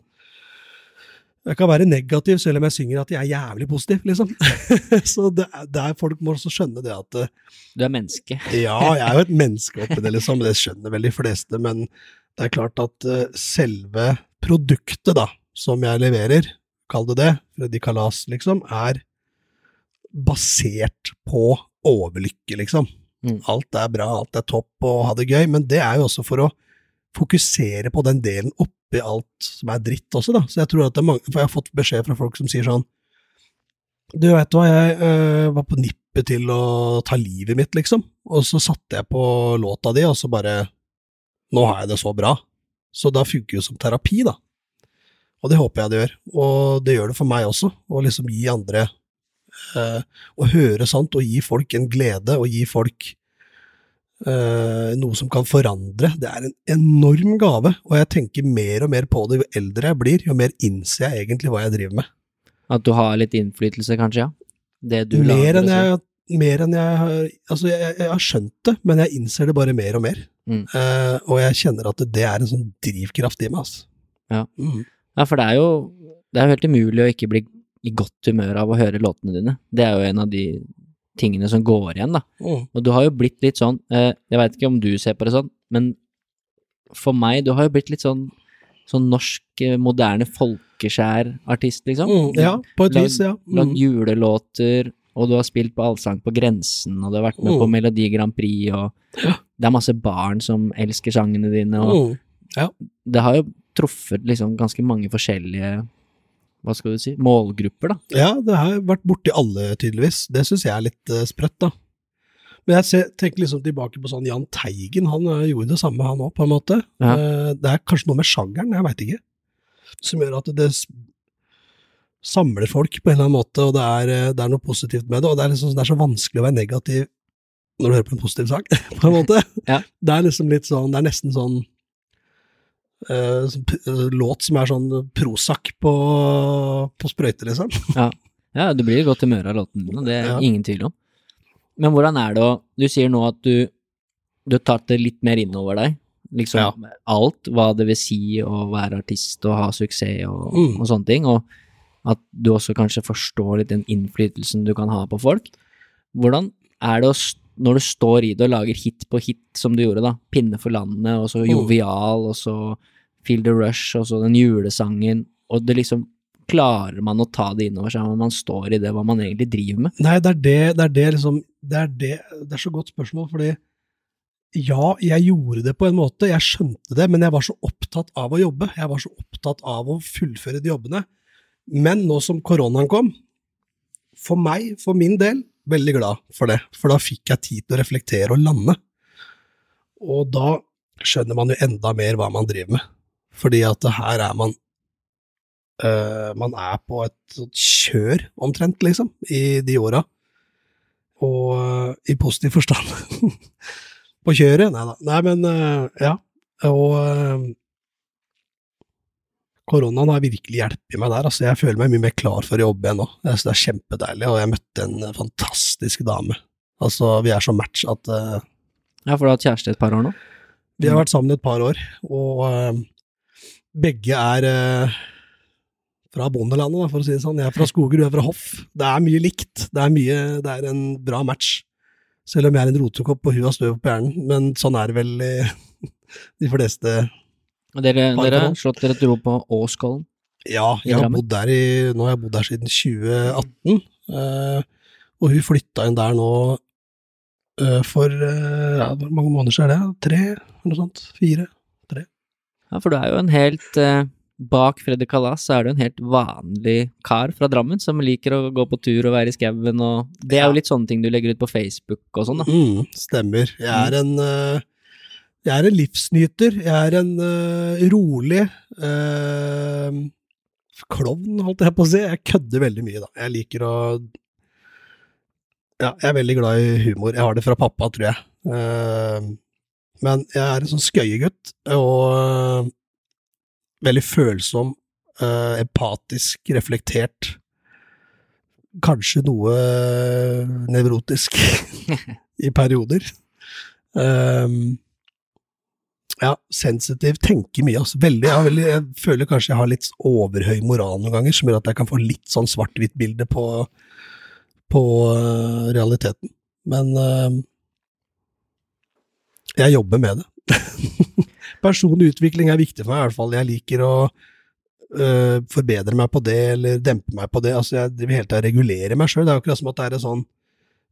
jeg kan være negativ selv om jeg synger at jeg er jævlig positiv, liksom. Så det, er- det er, folk må også skjønne det at eh, Du er menneske. ja, jeg er jo et menneske oppi det, liksom, det skjønner vel de fleste, men det er klart at eh, selve produktet, da, som jeg leverer, kall det det, Freddy Kalas, liksom, er basert på overlykke, liksom. Mm. Alt er bra, alt er topp og ha det gøy, men det er jo også for å fokusere på den delen oppi alt som er dritt også, da. Så jeg tror at det er mange, for jeg har fått beskjed fra folk som sier sånn du vet hva, jeg øh, var på nippet til å ta livet mitt, liksom, og så satte jeg på låta di, og så bare Nå har jeg det så bra. Så da funker jo som terapi, da. Og det håper jeg det gjør. Og det gjør det for meg også, å liksom gi andre Å høre sånt, og gi folk en glede, og gi folk øh, noe som kan forandre. Det er en enorm gave, og jeg tenker mer og mer på det jo eldre jeg blir, jo mer innser jeg egentlig hva jeg driver med. At du har litt innflytelse, kanskje, ja? Det du mer enn jeg mer enn jeg har Altså, jeg, jeg har skjønt det, men jeg innser det bare mer og mer. Mm. Eh, og jeg kjenner at det er en sånn drivkraft i meg, altså. Ja. Mm. Ja, for det er jo det er helt umulig å ikke bli i godt humør av å høre låtene dine. Det er jo en av de tingene som går igjen, da. Mm. Og du har jo blitt litt sånn, eh, jeg veit ikke om du ser på det sånn, men for meg, du har jo blitt litt sånn, sånn norsk, eh, moderne folkeskjær artist, liksom. Mm. Ja, på et vis, ja. Mm. Blant julelåter, og du har spilt på Allsang på grensen, og du har vært med Mm. på Melodi Grand Prix, og det er masse barn som elsker sangene dine, og Mm. det har jo truffet liksom ganske mange forskjellige, hva skal du si, målgrupper, da. Ja, det har vært borti alle, tydeligvis. Det syns jeg er litt uh, sprøtt, da. Men jeg ser, tenker liksom tilbake på sånn Jahn Teigen, han eh, gjorde det samme han òg, på en måte. Ja. Uh, det er kanskje noe med sjangeren, jeg veit ikke, som gjør at det samler folk på en eller annen måte, og det er, det er noe positivt med det. Og det er, liksom, det er så vanskelig å være negativ når du hører på en positiv sak, på en måte. Ja. Det er liksom litt sånn, det er nesten sånn eh, sånn p- eh, låt som er sånn Prozac på, på sprøyte, liksom. Ja, du blir i godt humør av låten dine, det er Ja. ingen tvil om. Men hvordan er det å Du sier nå at du du har tatt det litt mer innover deg. Liksom Ja. alt, hva det vil si å være artist og ha suksess og, Mm. og sånne ting. Og at du også kanskje forstår litt den innflytelsen du kan ha på folk. Hvordan er det å, når du står i det og lager hit på hit, som du gjorde, da, 'Pinne for landet', og så Mm. 'Jovial', og så 'Feel the Rush', og så den julesangen, og det liksom Klarer man å ta det innover seg når man står i det, hva man egentlig driver med? Nei, det er det, det er det liksom det er, det, det er så godt spørsmål, fordi ja, jeg gjorde det på en måte, jeg skjønte det, men jeg var så opptatt av å jobbe. Jeg var så opptatt av å fullføre de jobbene. Men nå som koronaen kom, for meg, for min del, veldig glad for det, for da fikk jeg tid til å reflektere og lande. Og da skjønner man jo enda mer hva man driver med, fordi at her er man Eh, man er på et kjør, omtrent, liksom, i de åra. Og eh, i positiv forstand. på kjøret? Nei da. Nei, men eh, ja. Og koronaen har virkelig hjulpet meg der. Altså, jeg føler meg mye mer klar for å jobbe igjen nå. Jeg synes det er kjempedeilig, og jeg møtte en fantastisk dame. Altså, vi er så match at uh, Ja, for du har hatt kjæreste et par år nå? vi har vært sammen et par år, og uh, begge er uh, fra bondelandet, for å si det sånn. Jeg er fra Skoger, du er fra Hoff. Det er mye likt. Det er, mye, det er en bra match. Selv om jeg er en rotekopp og hun har støv på hjernen. Men sånn er det vel i de fleste dere, dere har slått dere til ro på Åskollen? Ja, jeg har bodd der i Nå har jeg bodd der siden 2018. eh, og hun flytta inn der nå eh, for eh, ja, Hvor mange måneder siden er det? Tre? Eller noe sånt? Fire? Tre? Ja, for du er jo en helt eh, Bak Freddy Kalas så er du en helt vanlig kar fra Drammen som liker å gå på tur og være i skauen og Det er jo litt sånne ting du legger ut på Facebook og sånn, da. Mm, stemmer. Jeg er en eh, jeg er en livsnyter. Jeg er en uh, rolig uh, klovn, holdt jeg på å si. Jeg kødder veldig mye, da. Jeg liker å Ja, jeg er veldig glad i humor. Jeg har det fra pappa, tror jeg. Uh, men jeg er en sånn skøyegutt, og veldig følsom, empatisk, reflektert. Kanskje noe nevrotisk i perioder. Um, ja, sensitiv, tenker mye, altså. Veldig, jeg, veldig, jeg føler kanskje jeg har litt overhøy moral noen ganger, som gjør at jeg kan få litt sånn svart-hvitt-bilde på, på uh, realiteten. Men uh, jeg jobber med det. Personlig utvikling er viktig for meg, i hvert fall. Jeg liker å uh, forbedre meg på det, eller dempe meg på det. Altså, jeg driver hele tida og regulerer meg sjøl. Det er jo akkurat som at det er en sånn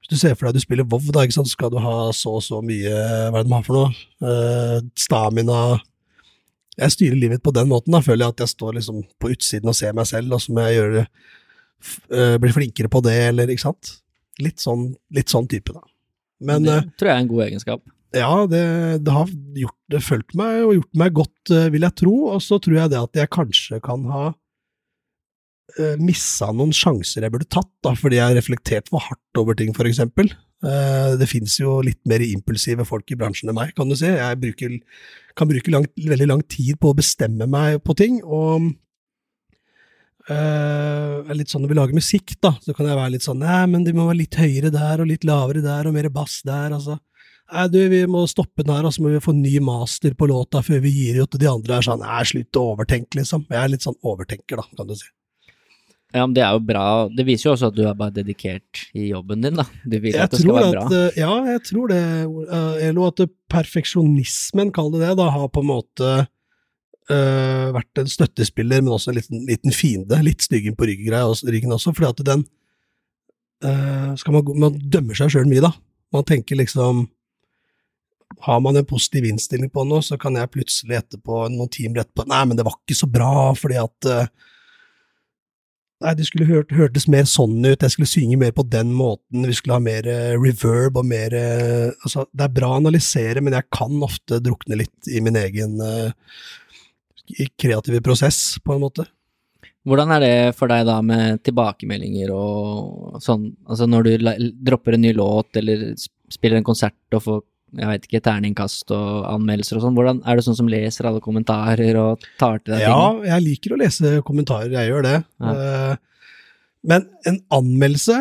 hvis du ser for deg du spiller WoW, da, så skal du ha så og så mye Hva er det de har for noe? Eh, stamina Jeg styrer livet mitt på den måten. Da føler jeg at jeg står liksom på utsiden og ser meg selv, og så må jeg gjøre eh, Bli flinkere på det, eller ikke sant? Litt sånn, litt sånn type, da. Men det eh, tror jeg er en god egenskap. ja, det, det har gjort, det fulgt meg og gjort meg godt, eh, vil jeg tro. Og så tror jeg det at jeg kanskje kan ha uh, missa noen sjanser jeg burde tatt, da, fordi jeg har reflektert for hardt over ting, for eksempel. Eh, det fins jo litt mer impulsive folk i bransjen enn meg, kan du si. Jeg bruker, kan bruke lang, veldig lang tid på å bestemme meg på ting, og uh, litt sånn når vi lager musikk, da, så kan jeg være litt sånn Nei, men det må være litt høyere der, og litt lavere der, og mer bass der, altså. Nei, du, vi må stoppe den her, og så må vi få ny master på låta før vi gir ut, og de andre er sånn Nei, slutt å overtenke, liksom. Jeg er litt sånn overtenker, da, kan du si. Ja, men det er jo bra. Det viser jo også at du er bare dedikert i jobben din, da. Du vil Jeg at det skal være bra. eh, ja, jeg tror det, eh, Elo, at perfeksjonismen, kall det det, da, har på en måte eh, vært en støttespiller, men også en liten, liten fiende. Litt styggen på ryggen, også, fordi at den skal man, man dømmer seg sjøl mye, da. Man tenker liksom Har man en positiv innstilling på noe, så kan jeg plutselig etterpå, noen timer etterpå Nei, men det var ikke så bra, fordi at eh, Nei, det skulle hørt, hørtes mer sånn ut, jeg skulle synge mer på den måten, vi skulle ha mer uh, reverb og mer uh, Altså, det er bra å analysere, men jeg kan ofte drukne litt i min egen uh, kreative prosess, på en måte. Hvordan er det for deg da med tilbakemeldinger og sånn, altså når du dropper en ny låt eller spiller en konsert og får, jeg vet ikke, terningkast og anmeldelser og sånn, hvordan er du sånn som leser alle kommentarer og tar til deg ting? Ja, jeg liker å lese kommentarer, jeg gjør det. Ja. Eh, Men en anmeldelse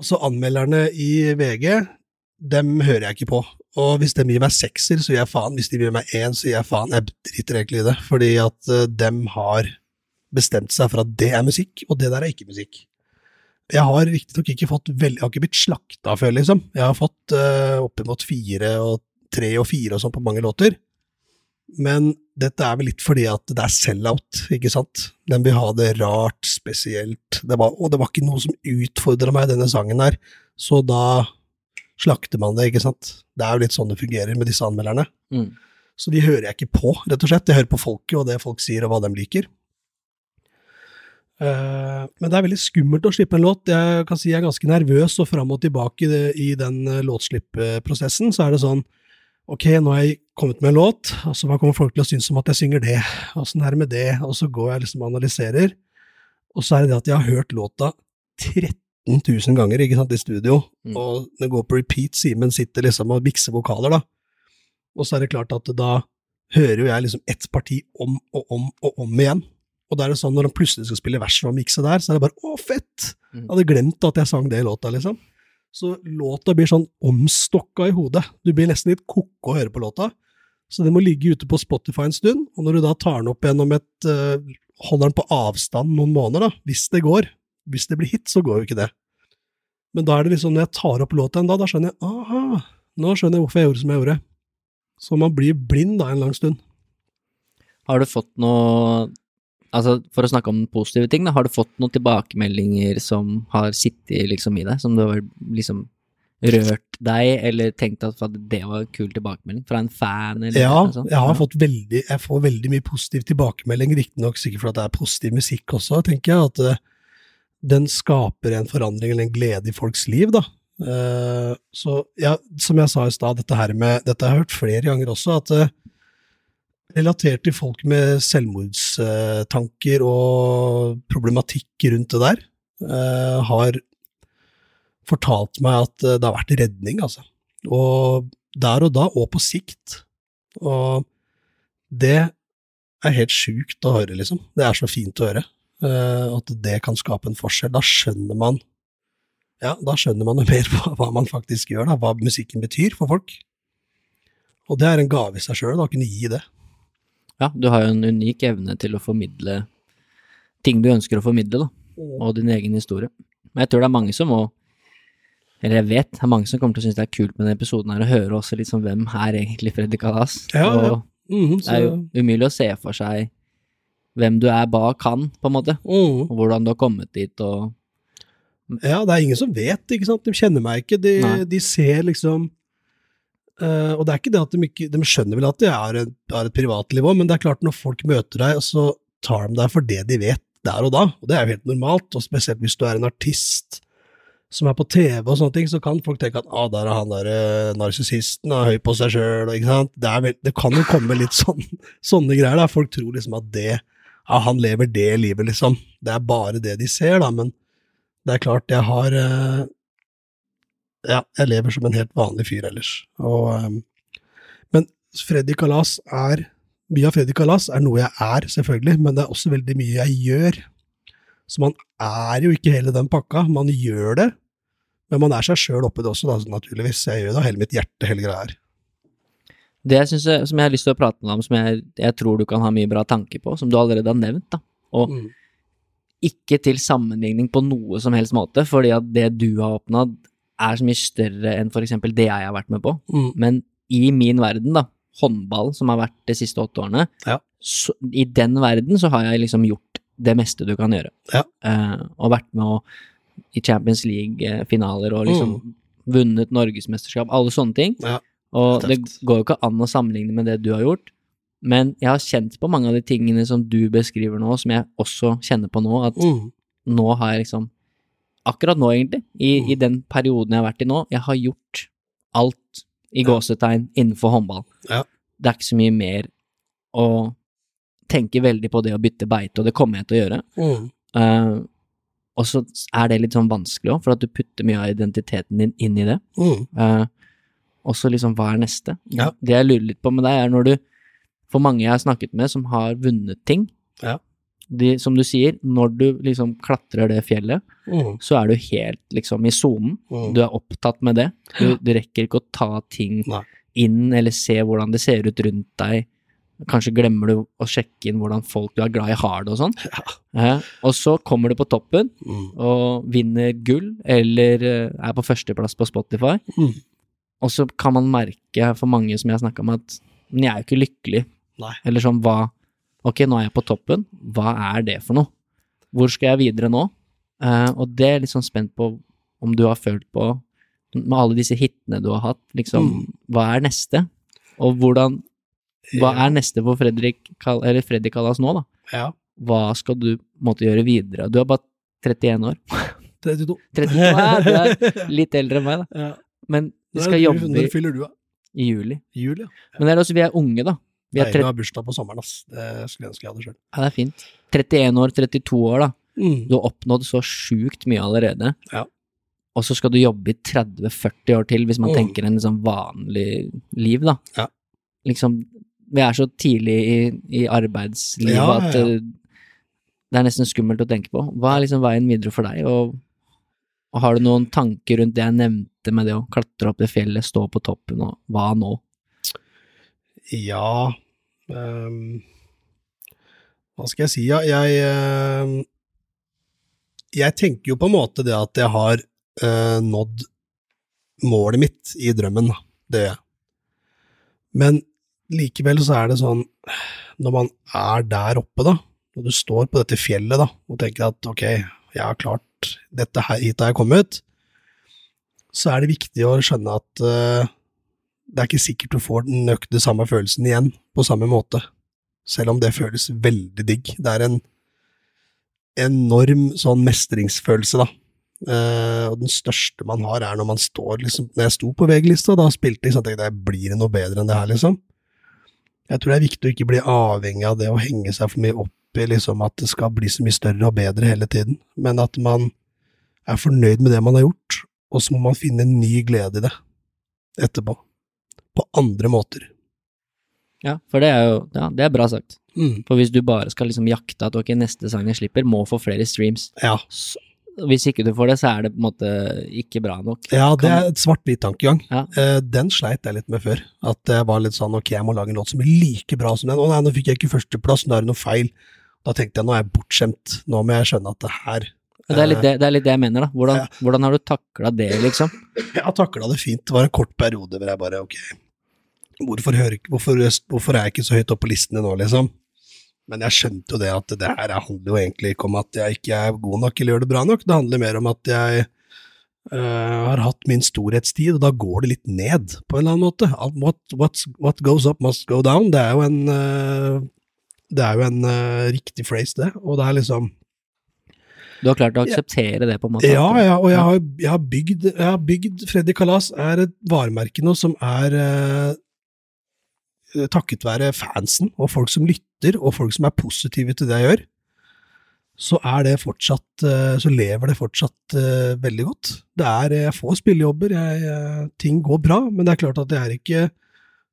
Altså, anmelderne i VG, dem hører jeg ikke på. Og hvis de gir meg sekser, så gir jeg faen. Hvis de gir meg én, så gir jeg faen. Jeg driter egentlig i det, fordi at eh, dem har bestemt seg for at det er musikk, og det der er ikke musikk. Jeg har riktignok ikke fått veldig Jeg har ikke blitt slakta før, liksom. Jeg har fått uh, oppimot fire og tre og fire og sånn på mange låter. Men dette er vel litt fordi at det er sell-out, ikke sant? Den vil ha det rart, spesielt. Det var, og det var ikke noe som utfordra meg denne sangen her, så da slakter man det, ikke sant? Det er jo litt sånn det fungerer med disse anmelderne. Mm. Så de hører jeg ikke på, rett og slett. Jeg hører på folket og det folk sier og hva de liker. Eh, men det er veldig skummelt å slippe en låt. Jeg kan si jeg er ganske nervøs, og fram og tilbake i, den eh, låtslippprosessen så er det sånn Ok, nå har jeg kommet med en låt, og så hva kommer folk til å synes om at jeg synger det? Åssen er det med det? Og så går jeg liksom og analyserer, og så er det det at jeg har hørt låta 13 000 ganger ikke sant, i studio, Mm. og det går på repeat. Simen sitter liksom og mikser vokaler, da. Og så er det klart at da hører jo jeg liksom ett parti om og om og om igjen. Og da er det sånn når han plutselig skal spille vers og mikse der, så er det bare 'å, fett'! Mm. Jeg hadde glemt at jeg sang det i låta, liksom. Så låta blir sånn omstokka i hodet. Du blir nesten litt ko-ko å høre på låta. Så det må ligge ute på Spotify en stund, og når du da tar den opp gjennom et uh, Holder den på avstand noen måneder, da, hvis det går. Hvis det blir hit, så går jo ikke det. Men da er det liksom, når jeg tar opp låta en dag, da skjønner jeg aha, nå skjønner jeg hvorfor jeg gjorde som jeg gjorde. Så man blir blind da en lang stund. Har du fått noe Altså, for å snakke om positive ting, da, har du fått noen tilbakemeldinger som har sittet liksom i deg, som du har liksom rørt deg, eller tenkt at det var en kul tilbakemelding fra en fan? Eller Ja, noe sånt? jeg har fått veldig, jeg får veldig mye positiv tilbakemelding, riktignok sikkert fordi det er positiv musikk også, tenker jeg, at uh, den skaper en forandring eller en glede i folks liv, da. Uh, så ja, som jeg sa i stad, dette her med, dette har jeg hørt flere ganger også, at eh, relatert til folk med selvmordstanker og problematikk rundt det der, eh, har fortalt meg at det har vært redning, altså. Og der og da, og på sikt. Og det er helt sjukt å høre, liksom. Det er så fint å høre. eh, at det kan skape en forskjell. Da skjønner man ja, da skjønner man jo mer hva man faktisk gjør, da, hva musikken betyr for folk. Og det er en gave i seg sjøl, å kunne gi det. Ja, du har jo en unik evne til å formidle ting du ønsker å formidle, da, og din egen historie. Men jeg tror det er mange som må eller jeg vet det er mange som kommer til å synes det er kult med denne episoden her, å høre også litt sånn hvem er egentlig Freddy Kalas? Ja, ja. Mm -hmm, det er jo umulig å se for seg hvem du er bak han, på en måte, mm. og hvordan du har kommet dit, og Ja, det er ingen som vet, ikke sant. De kjenner meg ikke. De, de ser liksom eh, Og det er ikke det at de ikke De skjønner vel at det er et, er et privatnivå, men det er klart når folk møter deg, så tar de deg for det de vet der og da, og det er jo helt normalt, og spesielt hvis du er en artist som er på TV og sånne ting, så kan folk tenke at ah, der er han der eh, narsissisten, er høy på seg sjøl. Det, det kan jo komme litt sånn, sånne greier, da. Folk tror liksom at det ja, han lever det livet, liksom. Det er bare det de ser, da, men det er klart, jeg har eh, Ja, jeg lever som en helt vanlig fyr ellers. Og, eh, men Freddy Kalas er Mye av Freddy Kalas er noe jeg er, selvfølgelig, men det er også veldig mye jeg gjør. Så man er jo ikke hele den pakka, man gjør det, men man er seg sjøl oppi det også, da, naturligvis. Jeg gjør det av hele mitt hjerte, hele greia her. Det jeg synes jeg, som jeg har lyst til å prate med deg om, som jeg, jeg tror du kan ha mye bra tanker på, som du allerede har nevnt, da, og Mm. ikke til sammenligning på noe som helst måte, fordi at det du har oppnådd er så mye større enn eksempel det jeg har vært med på, Mm. men i min verden, da, håndball som har vært de siste åtte årene, Ja. så, i den verden så har jeg liksom gjort det meste du kan gjøre, Ja. Uh, og vært med å, i Champions League-finaler og liksom vunnet norgesmesterskap, alle sånne ting, Mm. Ja. og Det går jo ikke an å sammenligne med det du har gjort, men jeg har kjent på mange av de tingene som du beskriver nå, som jeg også kjenner på nå, at Mm. nå har jeg liksom Akkurat nå, egentlig, i, Mm. i den perioden jeg har vært i nå, jeg har gjort alt i gåsetegn innenfor håndball. Ja. Det er ikke så mye mer å tenke veldig på det å bytte beite, og det kommer jeg til å gjøre. Mm. Uh, og så er det litt sånn vanskelig òg, for at du putter mye av identiteten din inn i det. Mm. Uh, og så liksom, hva er neste? Ja. Det jeg lurer litt på med deg, er når du For mange jeg har snakket med som har vunnet ting, Ja. De, som du sier, når du liksom klatrer det fjellet, Mm. så er du helt liksom i sonen. Mm. Du er opptatt med det. Du, du rekker ikke å ta ting Nei. inn, eller se hvordan det ser ut rundt deg. Kanskje glemmer du å sjekke inn hvordan folk du er glad i, har det og sånn. Ja. Eh, og så kommer du på toppen Mm. og vinner gull, eller eh, er på førsteplass på Spotify. Mm. Og så kan man merke for mange som jeg har snakka med, at men jeg er jo ikke lykkelig. Nei. Eller sånn, hva Ok, nå er jeg på toppen, hva er det for noe? Hvor skal jeg videre nå? Uh, og det er litt sånn spent på om du har følt på, med alle disse hitene du har hatt, liksom, Mm. hva er neste? Og hvordan Hva er neste for Fredrik, eller Freddy Kallas nå, da? Ja. Hva skal du måtte gjøre videre? Du er bare 31 år. 32. 32 ja, du er litt eldre enn meg, da. Ja. Men vi skal jobbe Når fyller du, da? i juli. I juli, ja. Men det er også, vi er unge, da. Vi er Nei, 30, har bursdag på sommeren, ass. Det skulle jeg ønske jeg hadde sjøl. ja, det er fint. 31 år, 32 år, da. Mm. Du har oppnådd så sjukt mye allerede. Ja. Og så skal du jobbe i 30-40 år til, hvis man Mm. tenker en liksom vanlig liv, da. Ja. Liksom, vi er så tidlig i, i arbeidslivet Ja, at eh, det er nesten skummelt å tenke på. Hva er liksom veien videre for deg, og, og har du noen tanker rundt det jeg nevnte med det å klatre opp det fjellet, stå på toppen, og hva nå? Ja um, Hva skal jeg si, ja? Jeg ehm, Jeg tenker jo på en måte det at jeg har uh, nådd målet mitt i drømmen. Det gjør jeg. Men likevel så er det sånn, når man er der oppe, da, når du står på dette fjellet, da, og tenker at ok, jeg har klart dette her, hit har jeg kommet, så er det viktig å skjønne at eh, det er ikke sikkert du får den nøkte samme følelsen igjen på samme måte, selv om det føles veldig digg. Det er en enorm sånn mestringsfølelse, da. Eh, og den største man har, er når man står liksom Når jeg sto på VG-lista, da spilte jeg, sånn at jeg blir det noe bedre enn det her, liksom? Jeg tror det er viktig å ikke bli avhengig av det å henge seg for mye opp i liksom at det skal bli så mye større og bedre hele tiden, men at man er fornøyd med det man har gjort, og så må man finne en ny glede i det etterpå. På andre måter. Ja, for det er jo ja, det er bra sagt. Mm. For hvis du bare skal liksom jakte at ok, neste sang jeg slipper, må få flere streams. Ja. Hvis ikke du får det, så er det på en måte ikke bra nok. ja, det er et svart-hvitt-tankegang. Ja. Eh, den sleit jeg litt med før. At jeg var litt sånn ok, jeg må lage en låt som blir like bra som den. Å nei, nå fikk jeg ikke førsteplass, nå er det noe feil. Da tenkte jeg nå er jeg bortskjemt, nå må jeg skjønne at det her det, er litt det, det er litt det jeg mener, da. Hvordan, Ja. hvordan har du takla det, liksom? Jeg har takla det fint. Det var en kort periode hvor jeg bare ok, hvorfor, hører, hvorfor, hvorfor er jeg ikke så høyt oppe på listene nå, liksom? Men jeg skjønte jo det at det her handler jo egentlig ikke om at jeg ikke er god nok eller gjør det bra nok, det handler mer om at jeg eh, har hatt min storhetstid, og da går det litt ned, på en eller annen måte. What, what goes up must go down. Det er jo en, eh, det er jo en eh, riktig phrase, det, og det er liksom Du har klart å akseptere det, på en måte? ja, ja, og jeg har, jeg har, bygd, jeg har bygd Freddy Kalas er et varemerke nå som er takket være fansen og folk som lytter, og folk som er positive til det jeg gjør, så fortsatt eh, Så lever det fortsatt eh, veldig godt. Det er Jeg får spillejobber, jeg, eh, ting går bra, men det er klart at jeg er ikke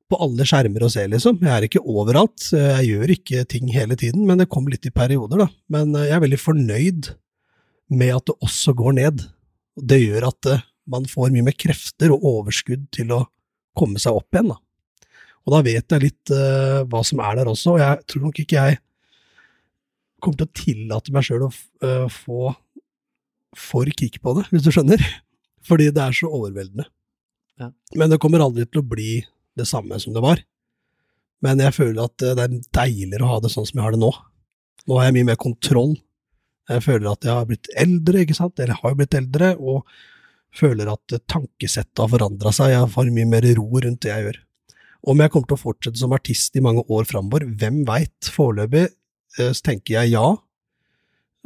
på alle skjermer å se, liksom. Jeg er ikke overalt. Jeg gjør ikke ting hele tiden, men det kommer litt i perioder, da. Men eh, jeg er veldig fornøyd med at det også går ned. Det gjør at eh, man får mye mer krefter og overskudd til å komme seg opp igjen. Da. Og da vet jeg litt uh, hva som er der også, og jeg tror nok ikke jeg kommer til å tillate meg sjøl å eh, få for kick på det, hvis du skjønner. Fordi det er så overveldende. Ja. Men det kommer aldri til å bli det samme som det var. Men jeg føler at eh, det er deiligere å ha det sånn som jeg har det nå. Nå har jeg mye mer kontroll. Jeg føler at jeg har blitt eldre, ikke sant, eller jeg har jo blitt eldre, og føler at tankesettet har forandra seg, jeg får mye mer ro rundt det jeg gjør. Om jeg kommer til å fortsette som artist i mange år framover, hvem veit? Foreløpig eh, tenker jeg ja,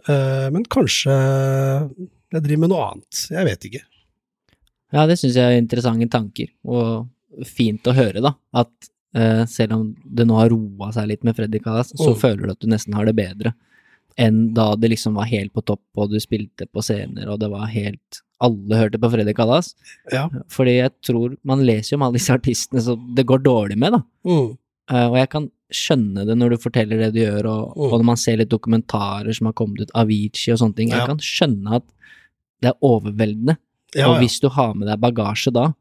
Eh, men kanskje jeg driver med noe annet, jeg vet ikke. Ja, det syns jeg er interessante tanker, og fint å høre, da. At eh, selv om det nå har roa seg litt med Freddy Kalas, så Mm. føler du at du nesten har det bedre enn da det liksom var helt på topp, og du spilte på scener, og det var helt Alle hørte på Freddy Kalas. Ja. Fordi jeg tror Man leser jo om alle disse artistene som det går dårlig med, da. Mm. Uh, og jeg kan skjønne det når du forteller det du gjør, og, Mm. og når man ser litt dokumentarer som har kommet ut, Avicii og sånne ting. Jeg Ja. kan skjønne at det er overveldende. Ja, og hvis du har med deg bagasje da,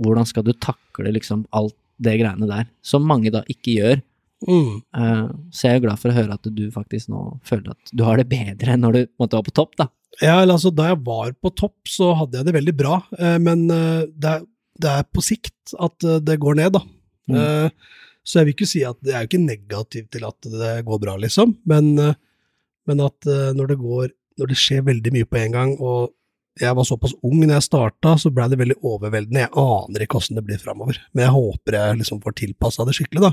hvordan skal du takle liksom alt det greiene der? Som mange da ikke gjør. Mm. Uh, så jeg er glad for å høre at du faktisk nå føler at du har det bedre enn når du måtte være på topp, da. Ja, altså, da jeg var på topp, så hadde jeg det veldig bra, uh, men uh, det er, det er på sikt at det går ned, da. Mm. Så jeg vil ikke si at det er jo ikke negativt til at det går bra, liksom, men, men at når det går Når det skjer veldig mye på en gang, og jeg var såpass ung når jeg starta, så blei det veldig overveldende. Jeg aner ikke åssen det blir framover, men jeg håper jeg liksom får tilpassa det skikkelig, da.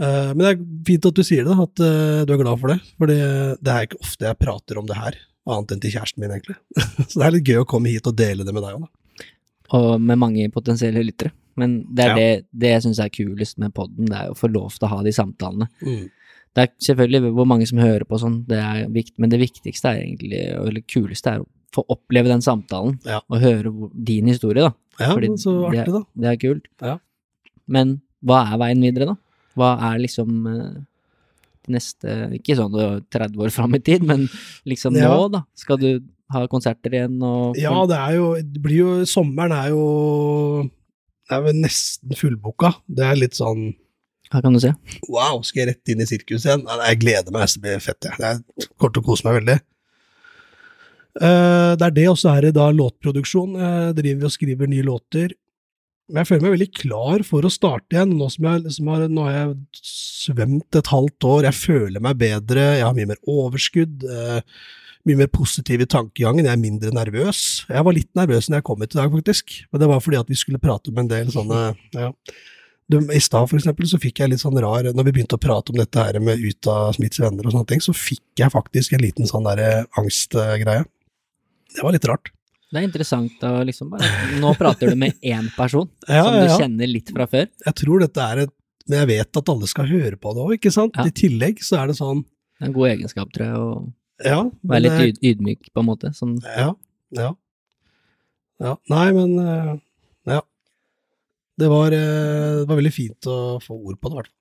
Eh, Men det er fint at du sier det, at eh, du er glad for det. For det er ikke ofte jeg prater om det her, annet enn til kjæresten min, egentlig. Så det er litt gøy å komme hit og dele det med deg òg, da. Og med mange potensielle lyttere. Men det er Ja. det, det jeg syns er kulest med podden, det er å få lov til å ha de samtalene. Mm. Det er selvfølgelig hvor mange som hører på sånn, det er viktig, men det viktigste er egentlig, eller kuleste er å få oppleve den samtalen, Ja. og høre din historie, da. Ja, Fordi så artig, da. Det er kult. Ja. Men hva er veien videre, da? Hva er liksom eh, de neste Ikke sånn er 30 år fram i tid, men liksom Ja. nå, da? Skal du ha konserter igjen og Ja, det er jo Det blir jo Sommeren er jo Det er vel nesten fullboka. Det er litt sånn her kan du se. Wow, skal jeg rett inn i sirkuset igjen? Jeg gleder meg, det blir fett. Jeg. Det kommer til å kose meg veldig. Uh, det er det, og så er det da låtproduksjon. Jeg driver og skriver nye låter. Men jeg føler meg veldig klar for å starte igjen, nå som jeg liksom har, nå har jeg svømt et halvt år. Jeg føler meg bedre, jeg har mye mer overskudd. eh, mye mer positiv i tankegangen, jeg er mindre nervøs. Jeg var litt nervøs når jeg kom hit i dag, faktisk, men det var fordi at vi skulle prate om en del sånne ja. I stad, for eksempel, så fikk jeg litt sånn rar Når vi begynte å prate om dette her med ut av Smiths venner og sånne ting, så fikk jeg faktisk en liten sånn der angstgreie. Det var litt rart. Det er interessant å liksom bare Nå prater du med én person Ja, som du ja, kjenner litt fra før. Jeg tror dette er et Men jeg vet at alle skal høre på det òg, ikke sant? Ja. I tillegg så er det sånn Det er en god egenskap, tror jeg, å Ja. være litt jeg, ydmyk, på en måte. Sånn, Ja, ja. Ja, nei, men eh, Ja. Det var, eh, det var veldig fint å få ord på det, i hvert fall.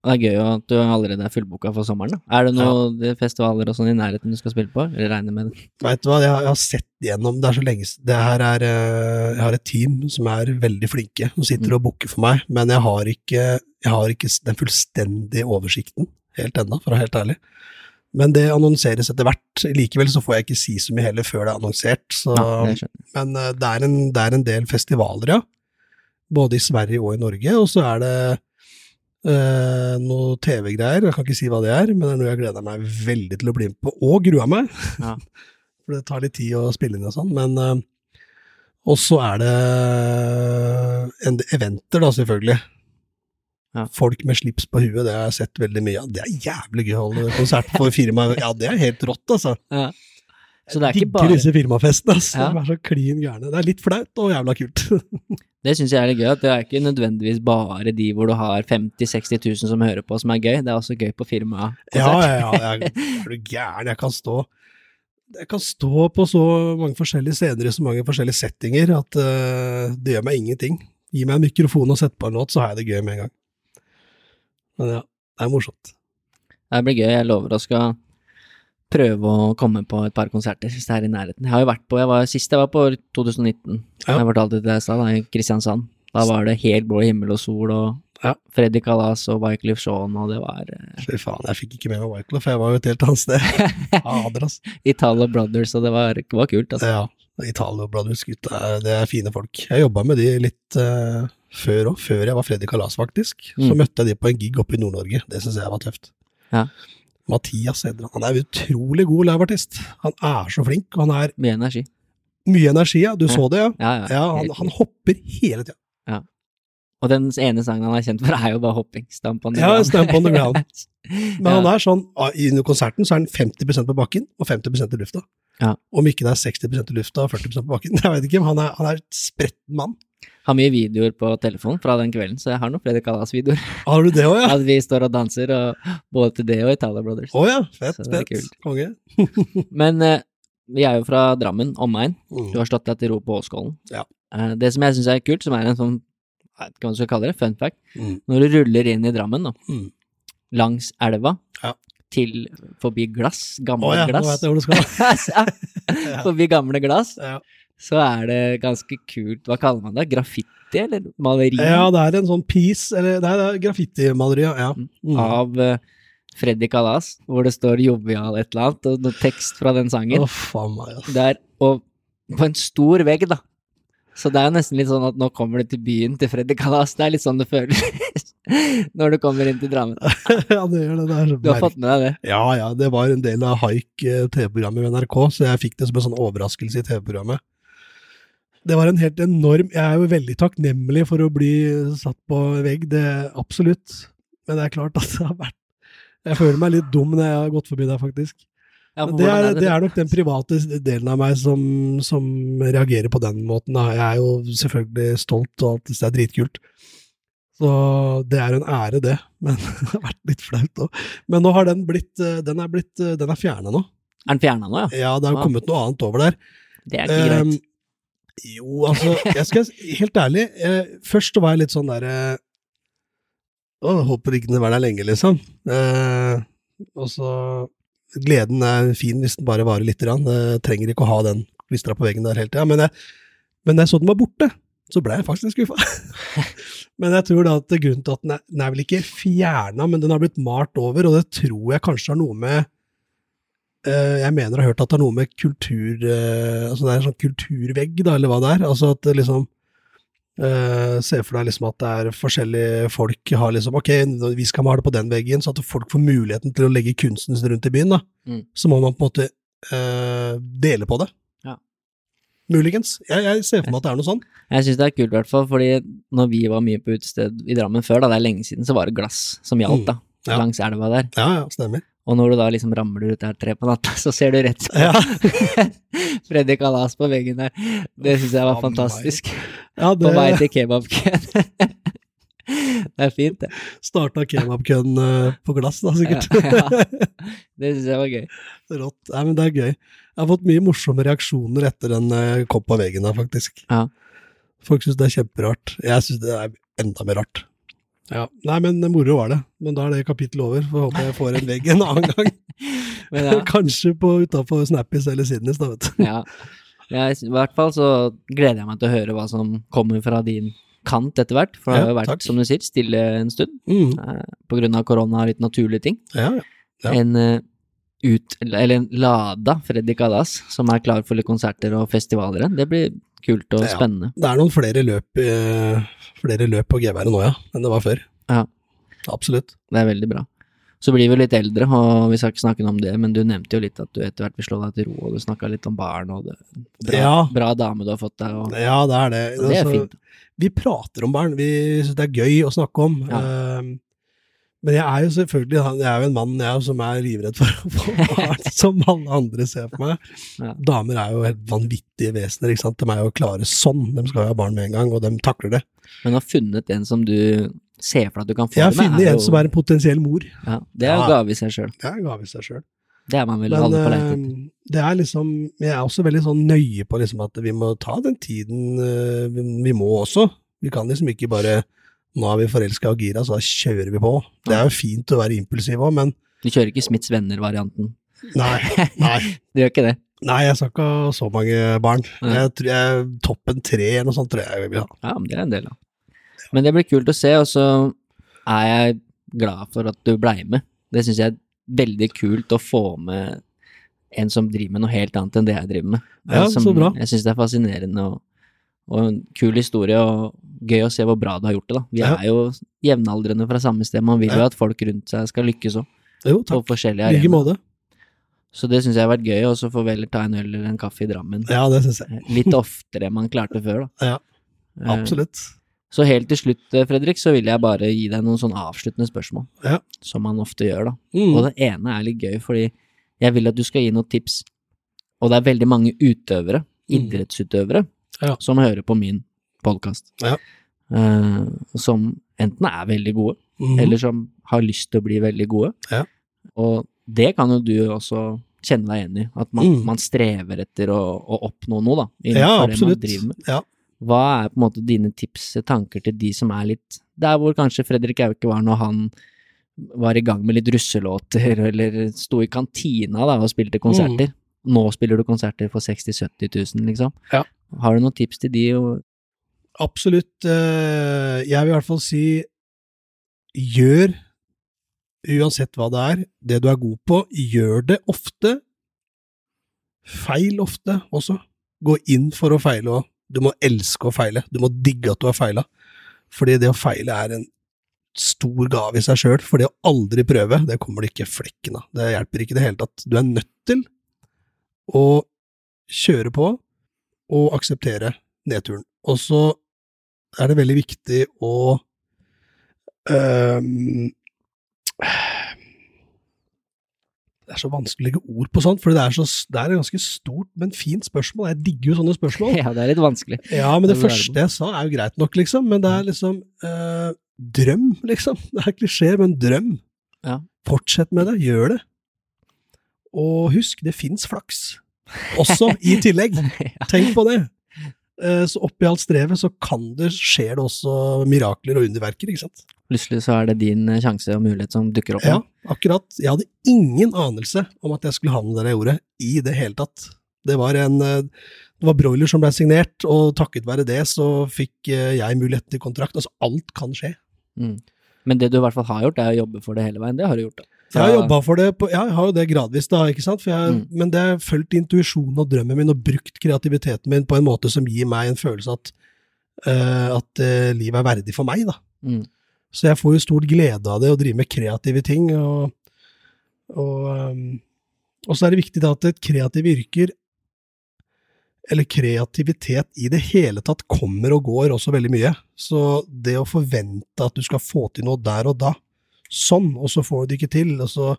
Det er gøy at du allerede er fullboka for sommeren. da. Er det noen festivaler og sånn i nærheten du skal spille på? Eller regner med det? Vet du hva, jeg, har- sett gjennom Det er så lenge Det her er eh, Jeg har et team som er veldig flinke, som sitter og booker for meg, men jeg har ikke, jeg har ikke den fullstendige oversikten helt ennå, for å være helt ærlig. Men det annonseres etter hvert. Likevel så får jeg ikke si så mye heller før det er annonsert. Så, Ja, det men eh, det er, en, det er en del festivaler, ja. Både i Sverige og i Norge. Og så er det eh, noe TV-greier. Jeg kan ikke si hva det er, men det er noe jeg gleder meg veldig til å bli med på, og grua meg. Ja. For det tar litt tid å spille inn og sånn. Men uh, Og så er det en, eventer, da, selvfølgelig. Ja. Folk med slips på huet, det har jeg sett veldig mye av. Det er jævlig gøy å holde konsert for firma. Ja, det er helt rått, altså. Ja. Så det er ikke digger bare disse firmafestene, altså. Ja. De er så klin gærne. Det er litt flaut og jævla kult. Det syns jeg er litt gøy, at det er ikke nødvendigvis bare de hvor du har 50 000-60 000 som hører på, som er gøy. Det er også gøy på firmakonsert. Ja, ja, ja. Jeg, er du gæren? Jeg kan stå jeg kan stå på så mange forskjellige scener i så mange forskjellige settinger at uh, det gjør meg ingenting. Gi meg en mikrofon og sett på en låt, så har jeg det gøy med en gang. Men ja, det er morsomt. Det blir gøy. Jeg lover å skal prøve å komme på et par konserter hvis det er i nærheten. Jeg har jo vært på, jeg var, Sist jeg var på 2019, Ja. jeg fortalte det jeg sa, da, i Kristiansand. Da var det helt blå himmel og sol og Ja. Freddy Kalas og Wyclef Shaun, og det var eh, Fy faen, jeg fikk ikke med meg Wyclef, jeg var jo et helt annet sted. Fader, altså. Italo Brothers, og det var, var kult, altså. Ja, Italo Brothers gutta, det er fine folk. Jeg jobba med de litt uh, før òg, før jeg var Freddy Kalas, faktisk. Så Mm. møtte jeg de på en gig oppe i Nord-Norge, det syns jeg var tøft. Ja. Mathias Edra. han. Er utrolig god liveartist. Han er så flink, han er Mye energi. mye energi, ja. Du Ja. så det, ja? Ja, ja. Ja, han, han hopper hele tida. Og den ene sangen han er kjent for, er jo bare hopping. Stamp on the Ja, ground. Stamp on the ground. Men Ja. han er sånn, under konserten så er han 50% på bakken og 50% i lufta. Ja. Om ikke det er 60% i lufta og 40% på bakken. Jeg vet ikke, men han er, han er et spretten mann. Har mye videoer på telefonen fra den kvelden, så jeg har noen Fredrik Alas-videoer. Har du det også, ja? At vi står og danser, og både til det og Italia Brothers. Å ja, fett, fett. kult. Okay. Men eh, vi er jo fra Drammen, omegn. Mm. Du har slått deg til ro på Åskollen. Ja. Eh, det som jeg syns er kult, som er en sånn jeg vet ikke hva du skal kalle det, fun fact, Mm. når du ruller inn i Drammen, da, Mm. langs elva, Ja. til forbi glass, gamle Å ja, nå vet jeg hvor du skal. Forbi gamle glass, Ja. Så er det ganske kult, hva kaller man det, graffiti eller maleri ja, det er en sånn piece, eller det er graffitimaleri, ja. ja. Mm. av uh, Freddy Kalas, hvor det står jovial et eller annet, og noe tekst fra den sangen. Faen meg, ass. Der, og på en stor vegg, da. Så det er jo nesten litt sånn at nå kommer du til byen til Freddy Kalas. Det er litt sånn det føles når du kommer inn til Drammen. ja, det gjør det. det så Du har fått med deg det? Ja, ja, det var en del av Haik eh, TV-programmet ved NRK, så jeg fikk det som en sånn overraskelse i TV-programmet. Det var en helt enorm Jeg er jo veldig takknemlig for å bli satt på vegg, det absolutt. Men det er klart at det har vært Jeg føler meg litt dum når jeg har gått forbi der, faktisk. Ja, Men det er, er, det er nok den private delen av meg som, som reagerer på den måten. Jeg er jo selvfølgelig stolt, og alt det er dritkult. Så det er en ære, det. Men det har vært litt flaut òg. Men nå har den blitt Den er, blitt, den er fjerna nå. Er den fjerna nå, ja? Ja, det har kommet noe annet over der. Det er ikke greit. greit. Jo, altså, jeg skal helt ærlig eh, Først var jeg litt sånn derre Å, håper ikke den er der lenge, liksom. Eh, og så Gleden er fin hvis den bare varer lite grann. Eh, trenger ikke å ha den klistra på veggen der hele tida. Men, jeg- men da jeg så den var borte, så ble jeg faktisk skuffa. men jeg tror da at grunnen til at den er, den er vel ikke fjerna, men den har blitt malt over, og det tror jeg kanskje har noe med Eh, jeg mener å har hørt at det er noe med kultur eh, Altså det er en sånn kulturvegg, da, eller hva det er. Altså at liksom Uh, Se for deg liksom at det er forskjellige folk har liksom Ok, vi skal male på den veggen, så at folk får muligheten til å legge kunsten sin rundt i byen, da. Mm. Så må man på en måte uh, dele på det. Ja. Muligens. Jeg, jeg ser for meg at det er noe sånn. Jeg syns det er kult, i hvert fall, fordi når vi var mye på utested i Drammen før, da, det er lenge siden, så var det glass som gjaldt, da. Ja. Langs elva der. Ja, ja, stemmer. Og når du da liksom ramler ut der tre på natta, så ser du rett på Ja, Freddy Kalas på veggen der. Det syns jeg var fantastisk. ja På vei til kebabkøen. det er fint, det. starta kebabkøen eh, på glass, da, sikkert. Ja, ja. Det syns jeg var gøy. Rått. Nei, men det er gøy. Jeg har fått mye morsomme reaksjoner etter den uh, kopp på veggen der, faktisk. Ja. Folk syns det er kjemperart. Jeg syns det er enda mer rart. Ja. Nei, men moro var det. Men da er det kapittelet over. Får håpe jeg får en vegg en annen gang. Men ja, Kanskje på utafor Snappis eller Sydneys, da, vet du. ja. Jeg, I hvert fall så gleder jeg meg til å høre hva som kommer fra din kant etter hvert. For det har jo vært, takk. som du sier, stille en stund. Mm. eh, På grunn av korona og litt naturlige ting. Ja, ja. En eh, ut, eller en lada Freddy Kalas som er klar for litt konserter og festivaler igjen. Det blir kult og Ja. spennende. Det er noen flere løp, eh, flere løp på geværet nå, ja, enn det var før. Ja. Absolutt. Det er veldig bra. Så blir vi litt eldre, og vi skal ikke snakke noe om det, men du nevnte jo litt at du etter hvert vil slå deg til ro, og du snakka litt om barn og det. Bra, Ja. bra dame du har fått deg, og Ja, det er det. det er Altså, fint. Vi prater om barn, vi syns det er gøy å snakke om. Ja. Eh, men jeg er jo selvfølgelig jeg er jo en mann jeg, som er livredd for å få barn, som alle andre ser for meg. Ja. Damer er jo helt vanvittige vesener, ikke sant. De er jo klare sånn. De skal jo ha barn med en gang, og de takler det. Men å ha funnet en som du ser for deg at du kan få Jeg har det med, funnet er en jo som er en potensiell mor. ja, Det er jo Ja. gave i seg sjøl. Det er gave i seg sjøl. Det er man vel Men alle på leit eh, etter. det er liksom Jeg er også veldig sånn nøye på liksom at vi må ta den tiden eh, vi, vi må også. Vi kan liksom ikke bare Nå er vi forelska og gira, så da kjører vi på. Det er jo fint å være impulsiv òg, men Du kjører ikke Smiths venner-varianten. nei, nei. Du gjør ikke det? Nei, jeg skal ikke ha så mange barn. Nei. Jeg tror jeg, Toppen tre eller noe sånt tror jeg jeg vil ha. Ja, men det er en del, da. Men det blir kult å se, og så er jeg glad for at du blei med. Det syns jeg er veldig kult å få med en som driver med noe helt annet enn det jeg driver med. Ja, som, så bra. Jeg syns det er fascinerende og, og en kul historie, og gøy å se hvor bra du har gjort det, da. Vi Ja. er jo jevnaldrende fra samme sted, man vil jo at folk rundt seg skal lykkes òg, Jo, på takk. I like måte. Så det syns jeg har vært gøy, og så får vi heller ta en øl eller en kaffe i Drammen. Ja, det synes jeg. Litt oftere enn man klarte før, da. Ja, Eh, Absolutt. Så helt til slutt, eh, Fredrik, så vil jeg bare gi deg noen sånn avsluttende spørsmål. Ja. Som man ofte gjør, da. Mm. Og det ene er litt gøy, fordi jeg vil at du skal gi noen tips. Og det er veldig mange utøvere, Mm. idrettsutøvere, Ja. som hører på min podkast. Ja. som enten er veldig gode, Mhm. eller som har lyst til å bli veldig gode. Ja. Og det kan jo du også kjenne deg igjen i, at man, Mm. man strever etter å, å oppnå noe, da. Ja, innenfor det man driver med. Ja. Hva er på en måte dine tips, tanker til de som er litt Der hvor kanskje Fredrik Auke var når han var i gang med litt russelåter, eller sto i kantina da og spilte konserter. Nå spiller du konserter for 60 000-70 000, liksom. Ja. Har du noen tips til de? Absolutt. eh, Jeg vil i hvert fall si gjør, uansett hva det er, det du er god på, gjør det ofte. Feil ofte også. Gå inn for å feile òg. Du må elske å feile. Du må digge at du har feila. Fordi det å feile er en stor gave i seg sjøl. For det å aldri prøve, det kommer det ikke flekken av. Det hjelper ikke i det hele tatt. Du er nødt til å kjøre på og akseptere nedturen. Og så er det veldig viktig å um, Det er så vanskelig å legge ord på sånt, for det er, så, det er et ganske stort, men fint spørsmål. Jeg digger jo sånne spørsmål. ja, det er litt vanskelig. Ja, men det Det første jeg sa er jo greit nok, liksom. Men det er liksom øh, Drøm, liksom. Det er klisjé, men drøm. Ja. Fortsett med det. Gjør det. Og husk, det fins flaks. Også, i tillegg. Tenk på det. Eh, Så oppi alt strevet så kan det skjer det også mirakler og underverker, ikke sant. Plutselig så er det din eh, sjanse og mulighet som dukker opp. Ja, akkurat. Jeg hadde ingen anelse om at jeg skulle havne der jeg gjorde, i det hele tatt. Det var en eh, det var broiler som ble signert, og takket være det så fikk jeg mulighet til kontrakt. Altså, alt kan skje. Mm. Men det du i hvert fall har gjort, er å jobbe for det hele veien. Det har du gjort, da. Jeg har jobba for det, på, ja, jeg har jo det gradvis, da, ikke sant? Jeg, Mm. men det har fulgt intuisjonen og drømmen min og brukt kreativiteten min på en måte som gir meg en følelse at, uh, at uh, livet er verdig for meg, da. Mm. Så jeg får jo stort glede av det, å drive med kreative ting, og, og um, Og så er det viktig da at et kreative yrker, eller kreativitet i det hele tatt, kommer og går også veldig mye. Så det å forvente at du skal få til noe der og da, sånn, og så får du det ikke til, og så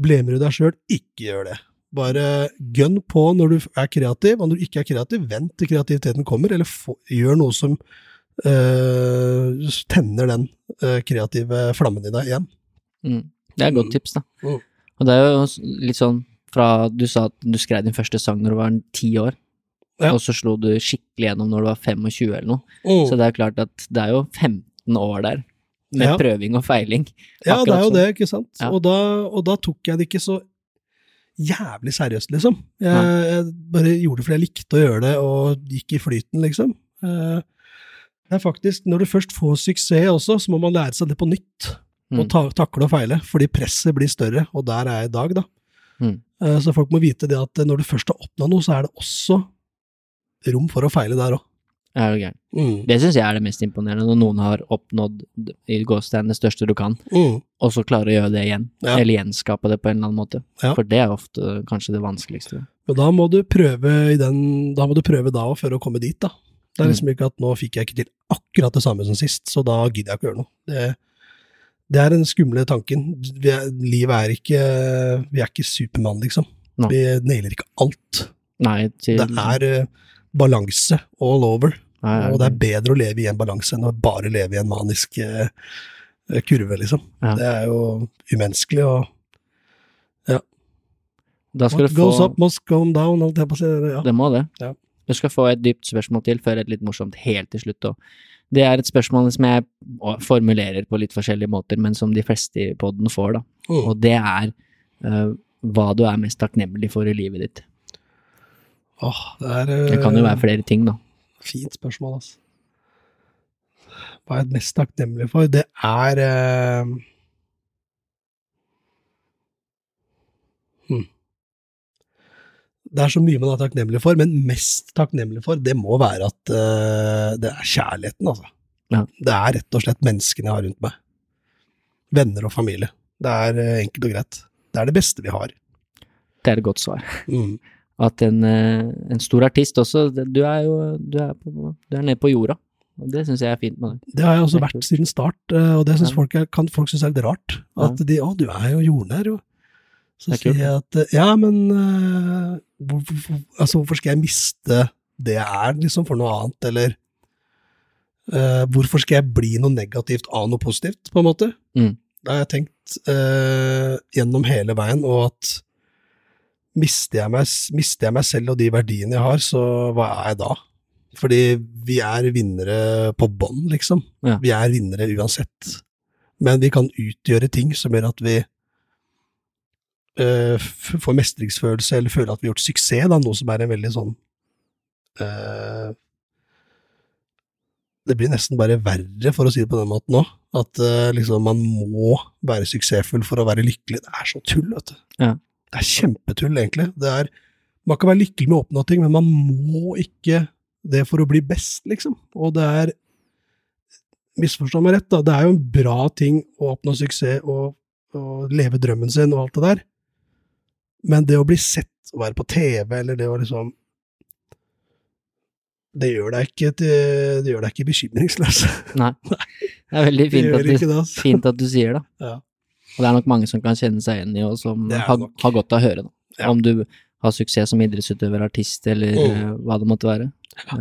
blemer du deg sjøl, ikke gjør det. Bare gønn på når du er kreativ, og når du ikke er kreativ, vent til kreativiteten kommer, eller få, gjør noe som øh, tenner den øh, kreative flammen i deg igjen. Mm. Det er et godt tips, da. Mm. Og det er jo litt sånn fra Du sa at du skrev din første sang når du var ti år, Ja. og så slo du skikkelig gjennom når du var 25 eller noe. Mm. Så det er klart at det er jo 15 år der, med Ja. prøving og feiling. Ja, det er jo sånn. det, ikke sant. Ja. Og, da, og da tok jeg det ikke så jævlig seriøst, liksom. Jeg, jeg bare gjorde det fordi jeg likte å gjøre det, og gikk i flyten, liksom. Eh, Det er faktisk, når du først får suksess også, så må man lære seg det på nytt. Mm. Og ta, takle og feile, fordi presset blir større, og der er jeg i dag, da. Mm. Eh, Så folk må vite det at når du først har oppnådd noe, så er det også rom for å feile der òg. Er jo gæren. Mm. Det syns jeg er det mest imponerende, når noen har oppnådd i gåstegn det største du kan, Mm. og så klarer å gjøre det igjen. Ja. Eller gjenskape det på en eller annen måte. Ja. For det er ofte kanskje det vanskeligste. Men da må du prøve den, da må du prøve da òg, før å komme dit, da. Det er Mm. liksom ikke at nå fikk jeg ikke til akkurat det samme som sist, så da gidder jeg ikke å gjøre noe. Det, det er den skumle tanken. Vi er, livet er ikke Vi er ikke Supermann, liksom. No. Vi nailer ikke alt. Nei, til Det er uh, balanse all over, Nei, og det er bedre å leve i en balanse enn å bare leve i en manisk eh, kurve, liksom. Ja. Det er jo umenneskelig, og skal what du få up must come down, holdt jeg på å si. Ja. Det må det. Ja. Du skal få et dypt spørsmål til før et litt morsomt helt til slutt. Og det er et spørsmål som jeg formulerer på litt forskjellige måter, men som de fleste i poden får, da. Mm. Og det er uh, hva du er mest takknemlig for i livet ditt. Åh, det er Det kan jo eh, være flere ting, da. Fint spørsmål, altså. Hva er jeg mest takknemlig for? Det er eh, hmm. Det er så mye man er takknemlig for, men mest takknemlig for, det må være at eh, det er kjærligheten, altså. Ja. Det er rett og slett menneskene jeg har rundt meg. Venner og familie. Det er eh, enkelt og greit. Det er det beste vi har. Det er et godt svar. Mm. At en, eh, en stor artist også, du er jo du er, på, du er nede på jorda. Og det syns jeg er fint med deg. Det har jeg også vært siden start, eh, og det synes Ja. folk er, kan folk synes er litt rart. At de 'Å, du er jo jordnær', jo. Så Det er sier jeg at Ja, men eh, hvor, hvor, altså, hvorfor skal jeg miste det jeg er, liksom, for noe annet, eller uh, Hvorfor skal jeg bli noe negativt av noe positivt, på en måte? Mm. Det har jeg tenkt uh, gjennom hele veien, og at mister jeg, meg, mister jeg meg selv og de verdiene jeg har, så hva er jeg da? Fordi vi er vinnere på bånn, liksom. Ja. Vi er vinnere uansett. Men vi kan utgjøre ting som gjør at vi øh, får mestringsfølelse, eller føler at vi har gjort suksess, da, noe som er en veldig sånn øh, Det blir nesten bare verre, for å si det på den måten nå. At eh, liksom man må være suksessfull for å være lykkelig. Det er så tull, vet du. Ja. Det er kjempetull, egentlig. Det er, man kan være lykkelig med å oppnå ting, men man må ikke det for å bli best, liksom. Og det er Misforstå meg rett, da. Det er jo en bra ting å oppnå suksess og, og leve drømmen sin og alt det der. Men det å bli sett og være på TV, eller det å liksom Det gjør deg ikke, det gjør deg ikke bekymringsløs. Nei. Det er veldig fint det at, du, det, altså. fint at du sier det. Ja. Og det er nok mange som kan kjenne seg igjen i, og som har, har godt av å høre, da. Ja. Om du har suksess som idrettsutøver, artist, eller Mm. eh, hva det måtte være. Ja.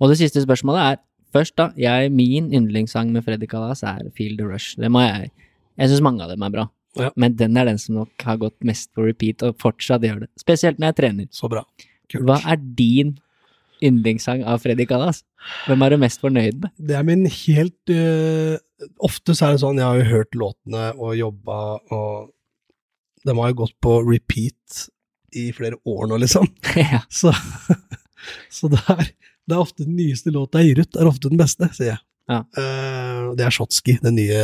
og det siste spørsmålet er, først da, jeg, min yndlingssang med Freddy Kalas er Feel the Rush. Det må jeg Jeg syns mange av dem er bra, Ja. men den er den som nok har gått mest på repeat, og fortsatt gjør det. Spesielt når jeg trener. Så bra. Kult. Hva er din yndlingssang av Freddy Kalas? Hvem er du mest fornøyd med? Det er min helt uh, Ofte så er det sånn, jeg har jo hørt låtene og jobba, og de har jo gått på repeat i flere år nå, liksom. ja. Så, så det, er, det er ofte den nyeste låta jeg gir ut, er ofte den beste, sier jeg. Ja. Uh, det er Shotski, den nye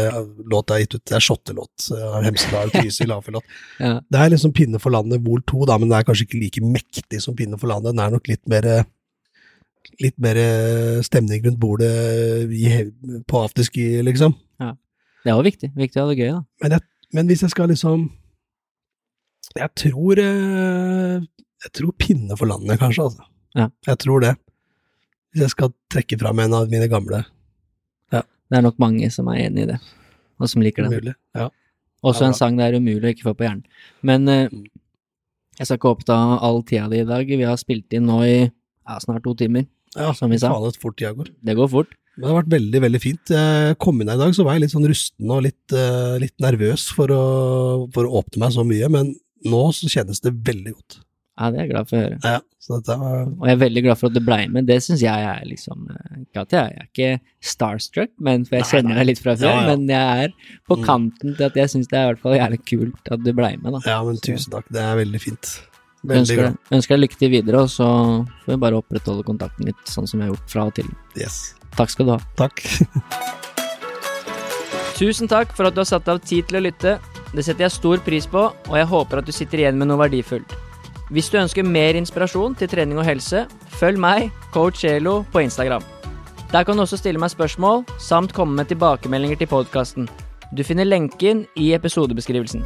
låta jeg har gitt ut. Det er shottelåt. Hemsedal, Trysil, Lafjellåt. ja. Det er liksom Pinne for landet vol 2, da, men det er kanskje ikke like mektig som Pinne for landet. Den er nok litt mer eh, Litt mer eh, stemning rundt bordet på afterski, liksom. Det er jo viktig. Viktig å ha det gøy, da. Men, jeg, men hvis jeg skal liksom Jeg tror eh, Jeg tror pinne for landet, kanskje, altså. Ja. Jeg tror det. Hvis jeg skal trekke fram en av mine gamle. Det er nok mange som er enig i det, og som liker den. Umulig, Ja. Også Ja, en sang det er umulig å ikke få på hjernen. Men eh, jeg skal ikke oppta all tida di i dag. Vi har spilt inn nå i ja, snart to timer. ja, Som vi sa. Faen, fort tida går. Det går fort. Men det har vært veldig, veldig fint. Jeg kom inn her i dag, så var jeg litt sånn rusten og litt, uh, litt nervøs for å, for å åpne meg så mye, men nå så kjennes det veldig godt. Ja, det er jeg glad for å høre. Ja, så dette var Og jeg er veldig glad for at du blei med. Det syns jeg er liksom eh, Ikke at jeg, jeg er ikke starstruck, men for jeg Nei, kjenner deg litt fra før. Ja, ja. Men jeg er på Mm. kanten til at jeg syns det er i hvert fall jævlig kult at du blei med, da. Ja, men tusen takk. Det er veldig fint. Veldig Ønsker, deg- ønsker deg lykke til videre, og så får vi bare opprettholde kontakten litt, sånn som vi har gjort fra og til. Yes. Takk skal du ha. Takk. Tusen takk for at du har satt av tid til å lytte. Det setter jeg stor pris på, og jeg håper at du sitter igjen med noe verdifullt. Hvis du ønsker mer inspirasjon til trening og helse, følg meg, coach Elo, på Instagram. Der kan du også stille meg spørsmål, samt komme med tilbakemeldinger til podkasten. Du finner lenken i episodebeskrivelsen.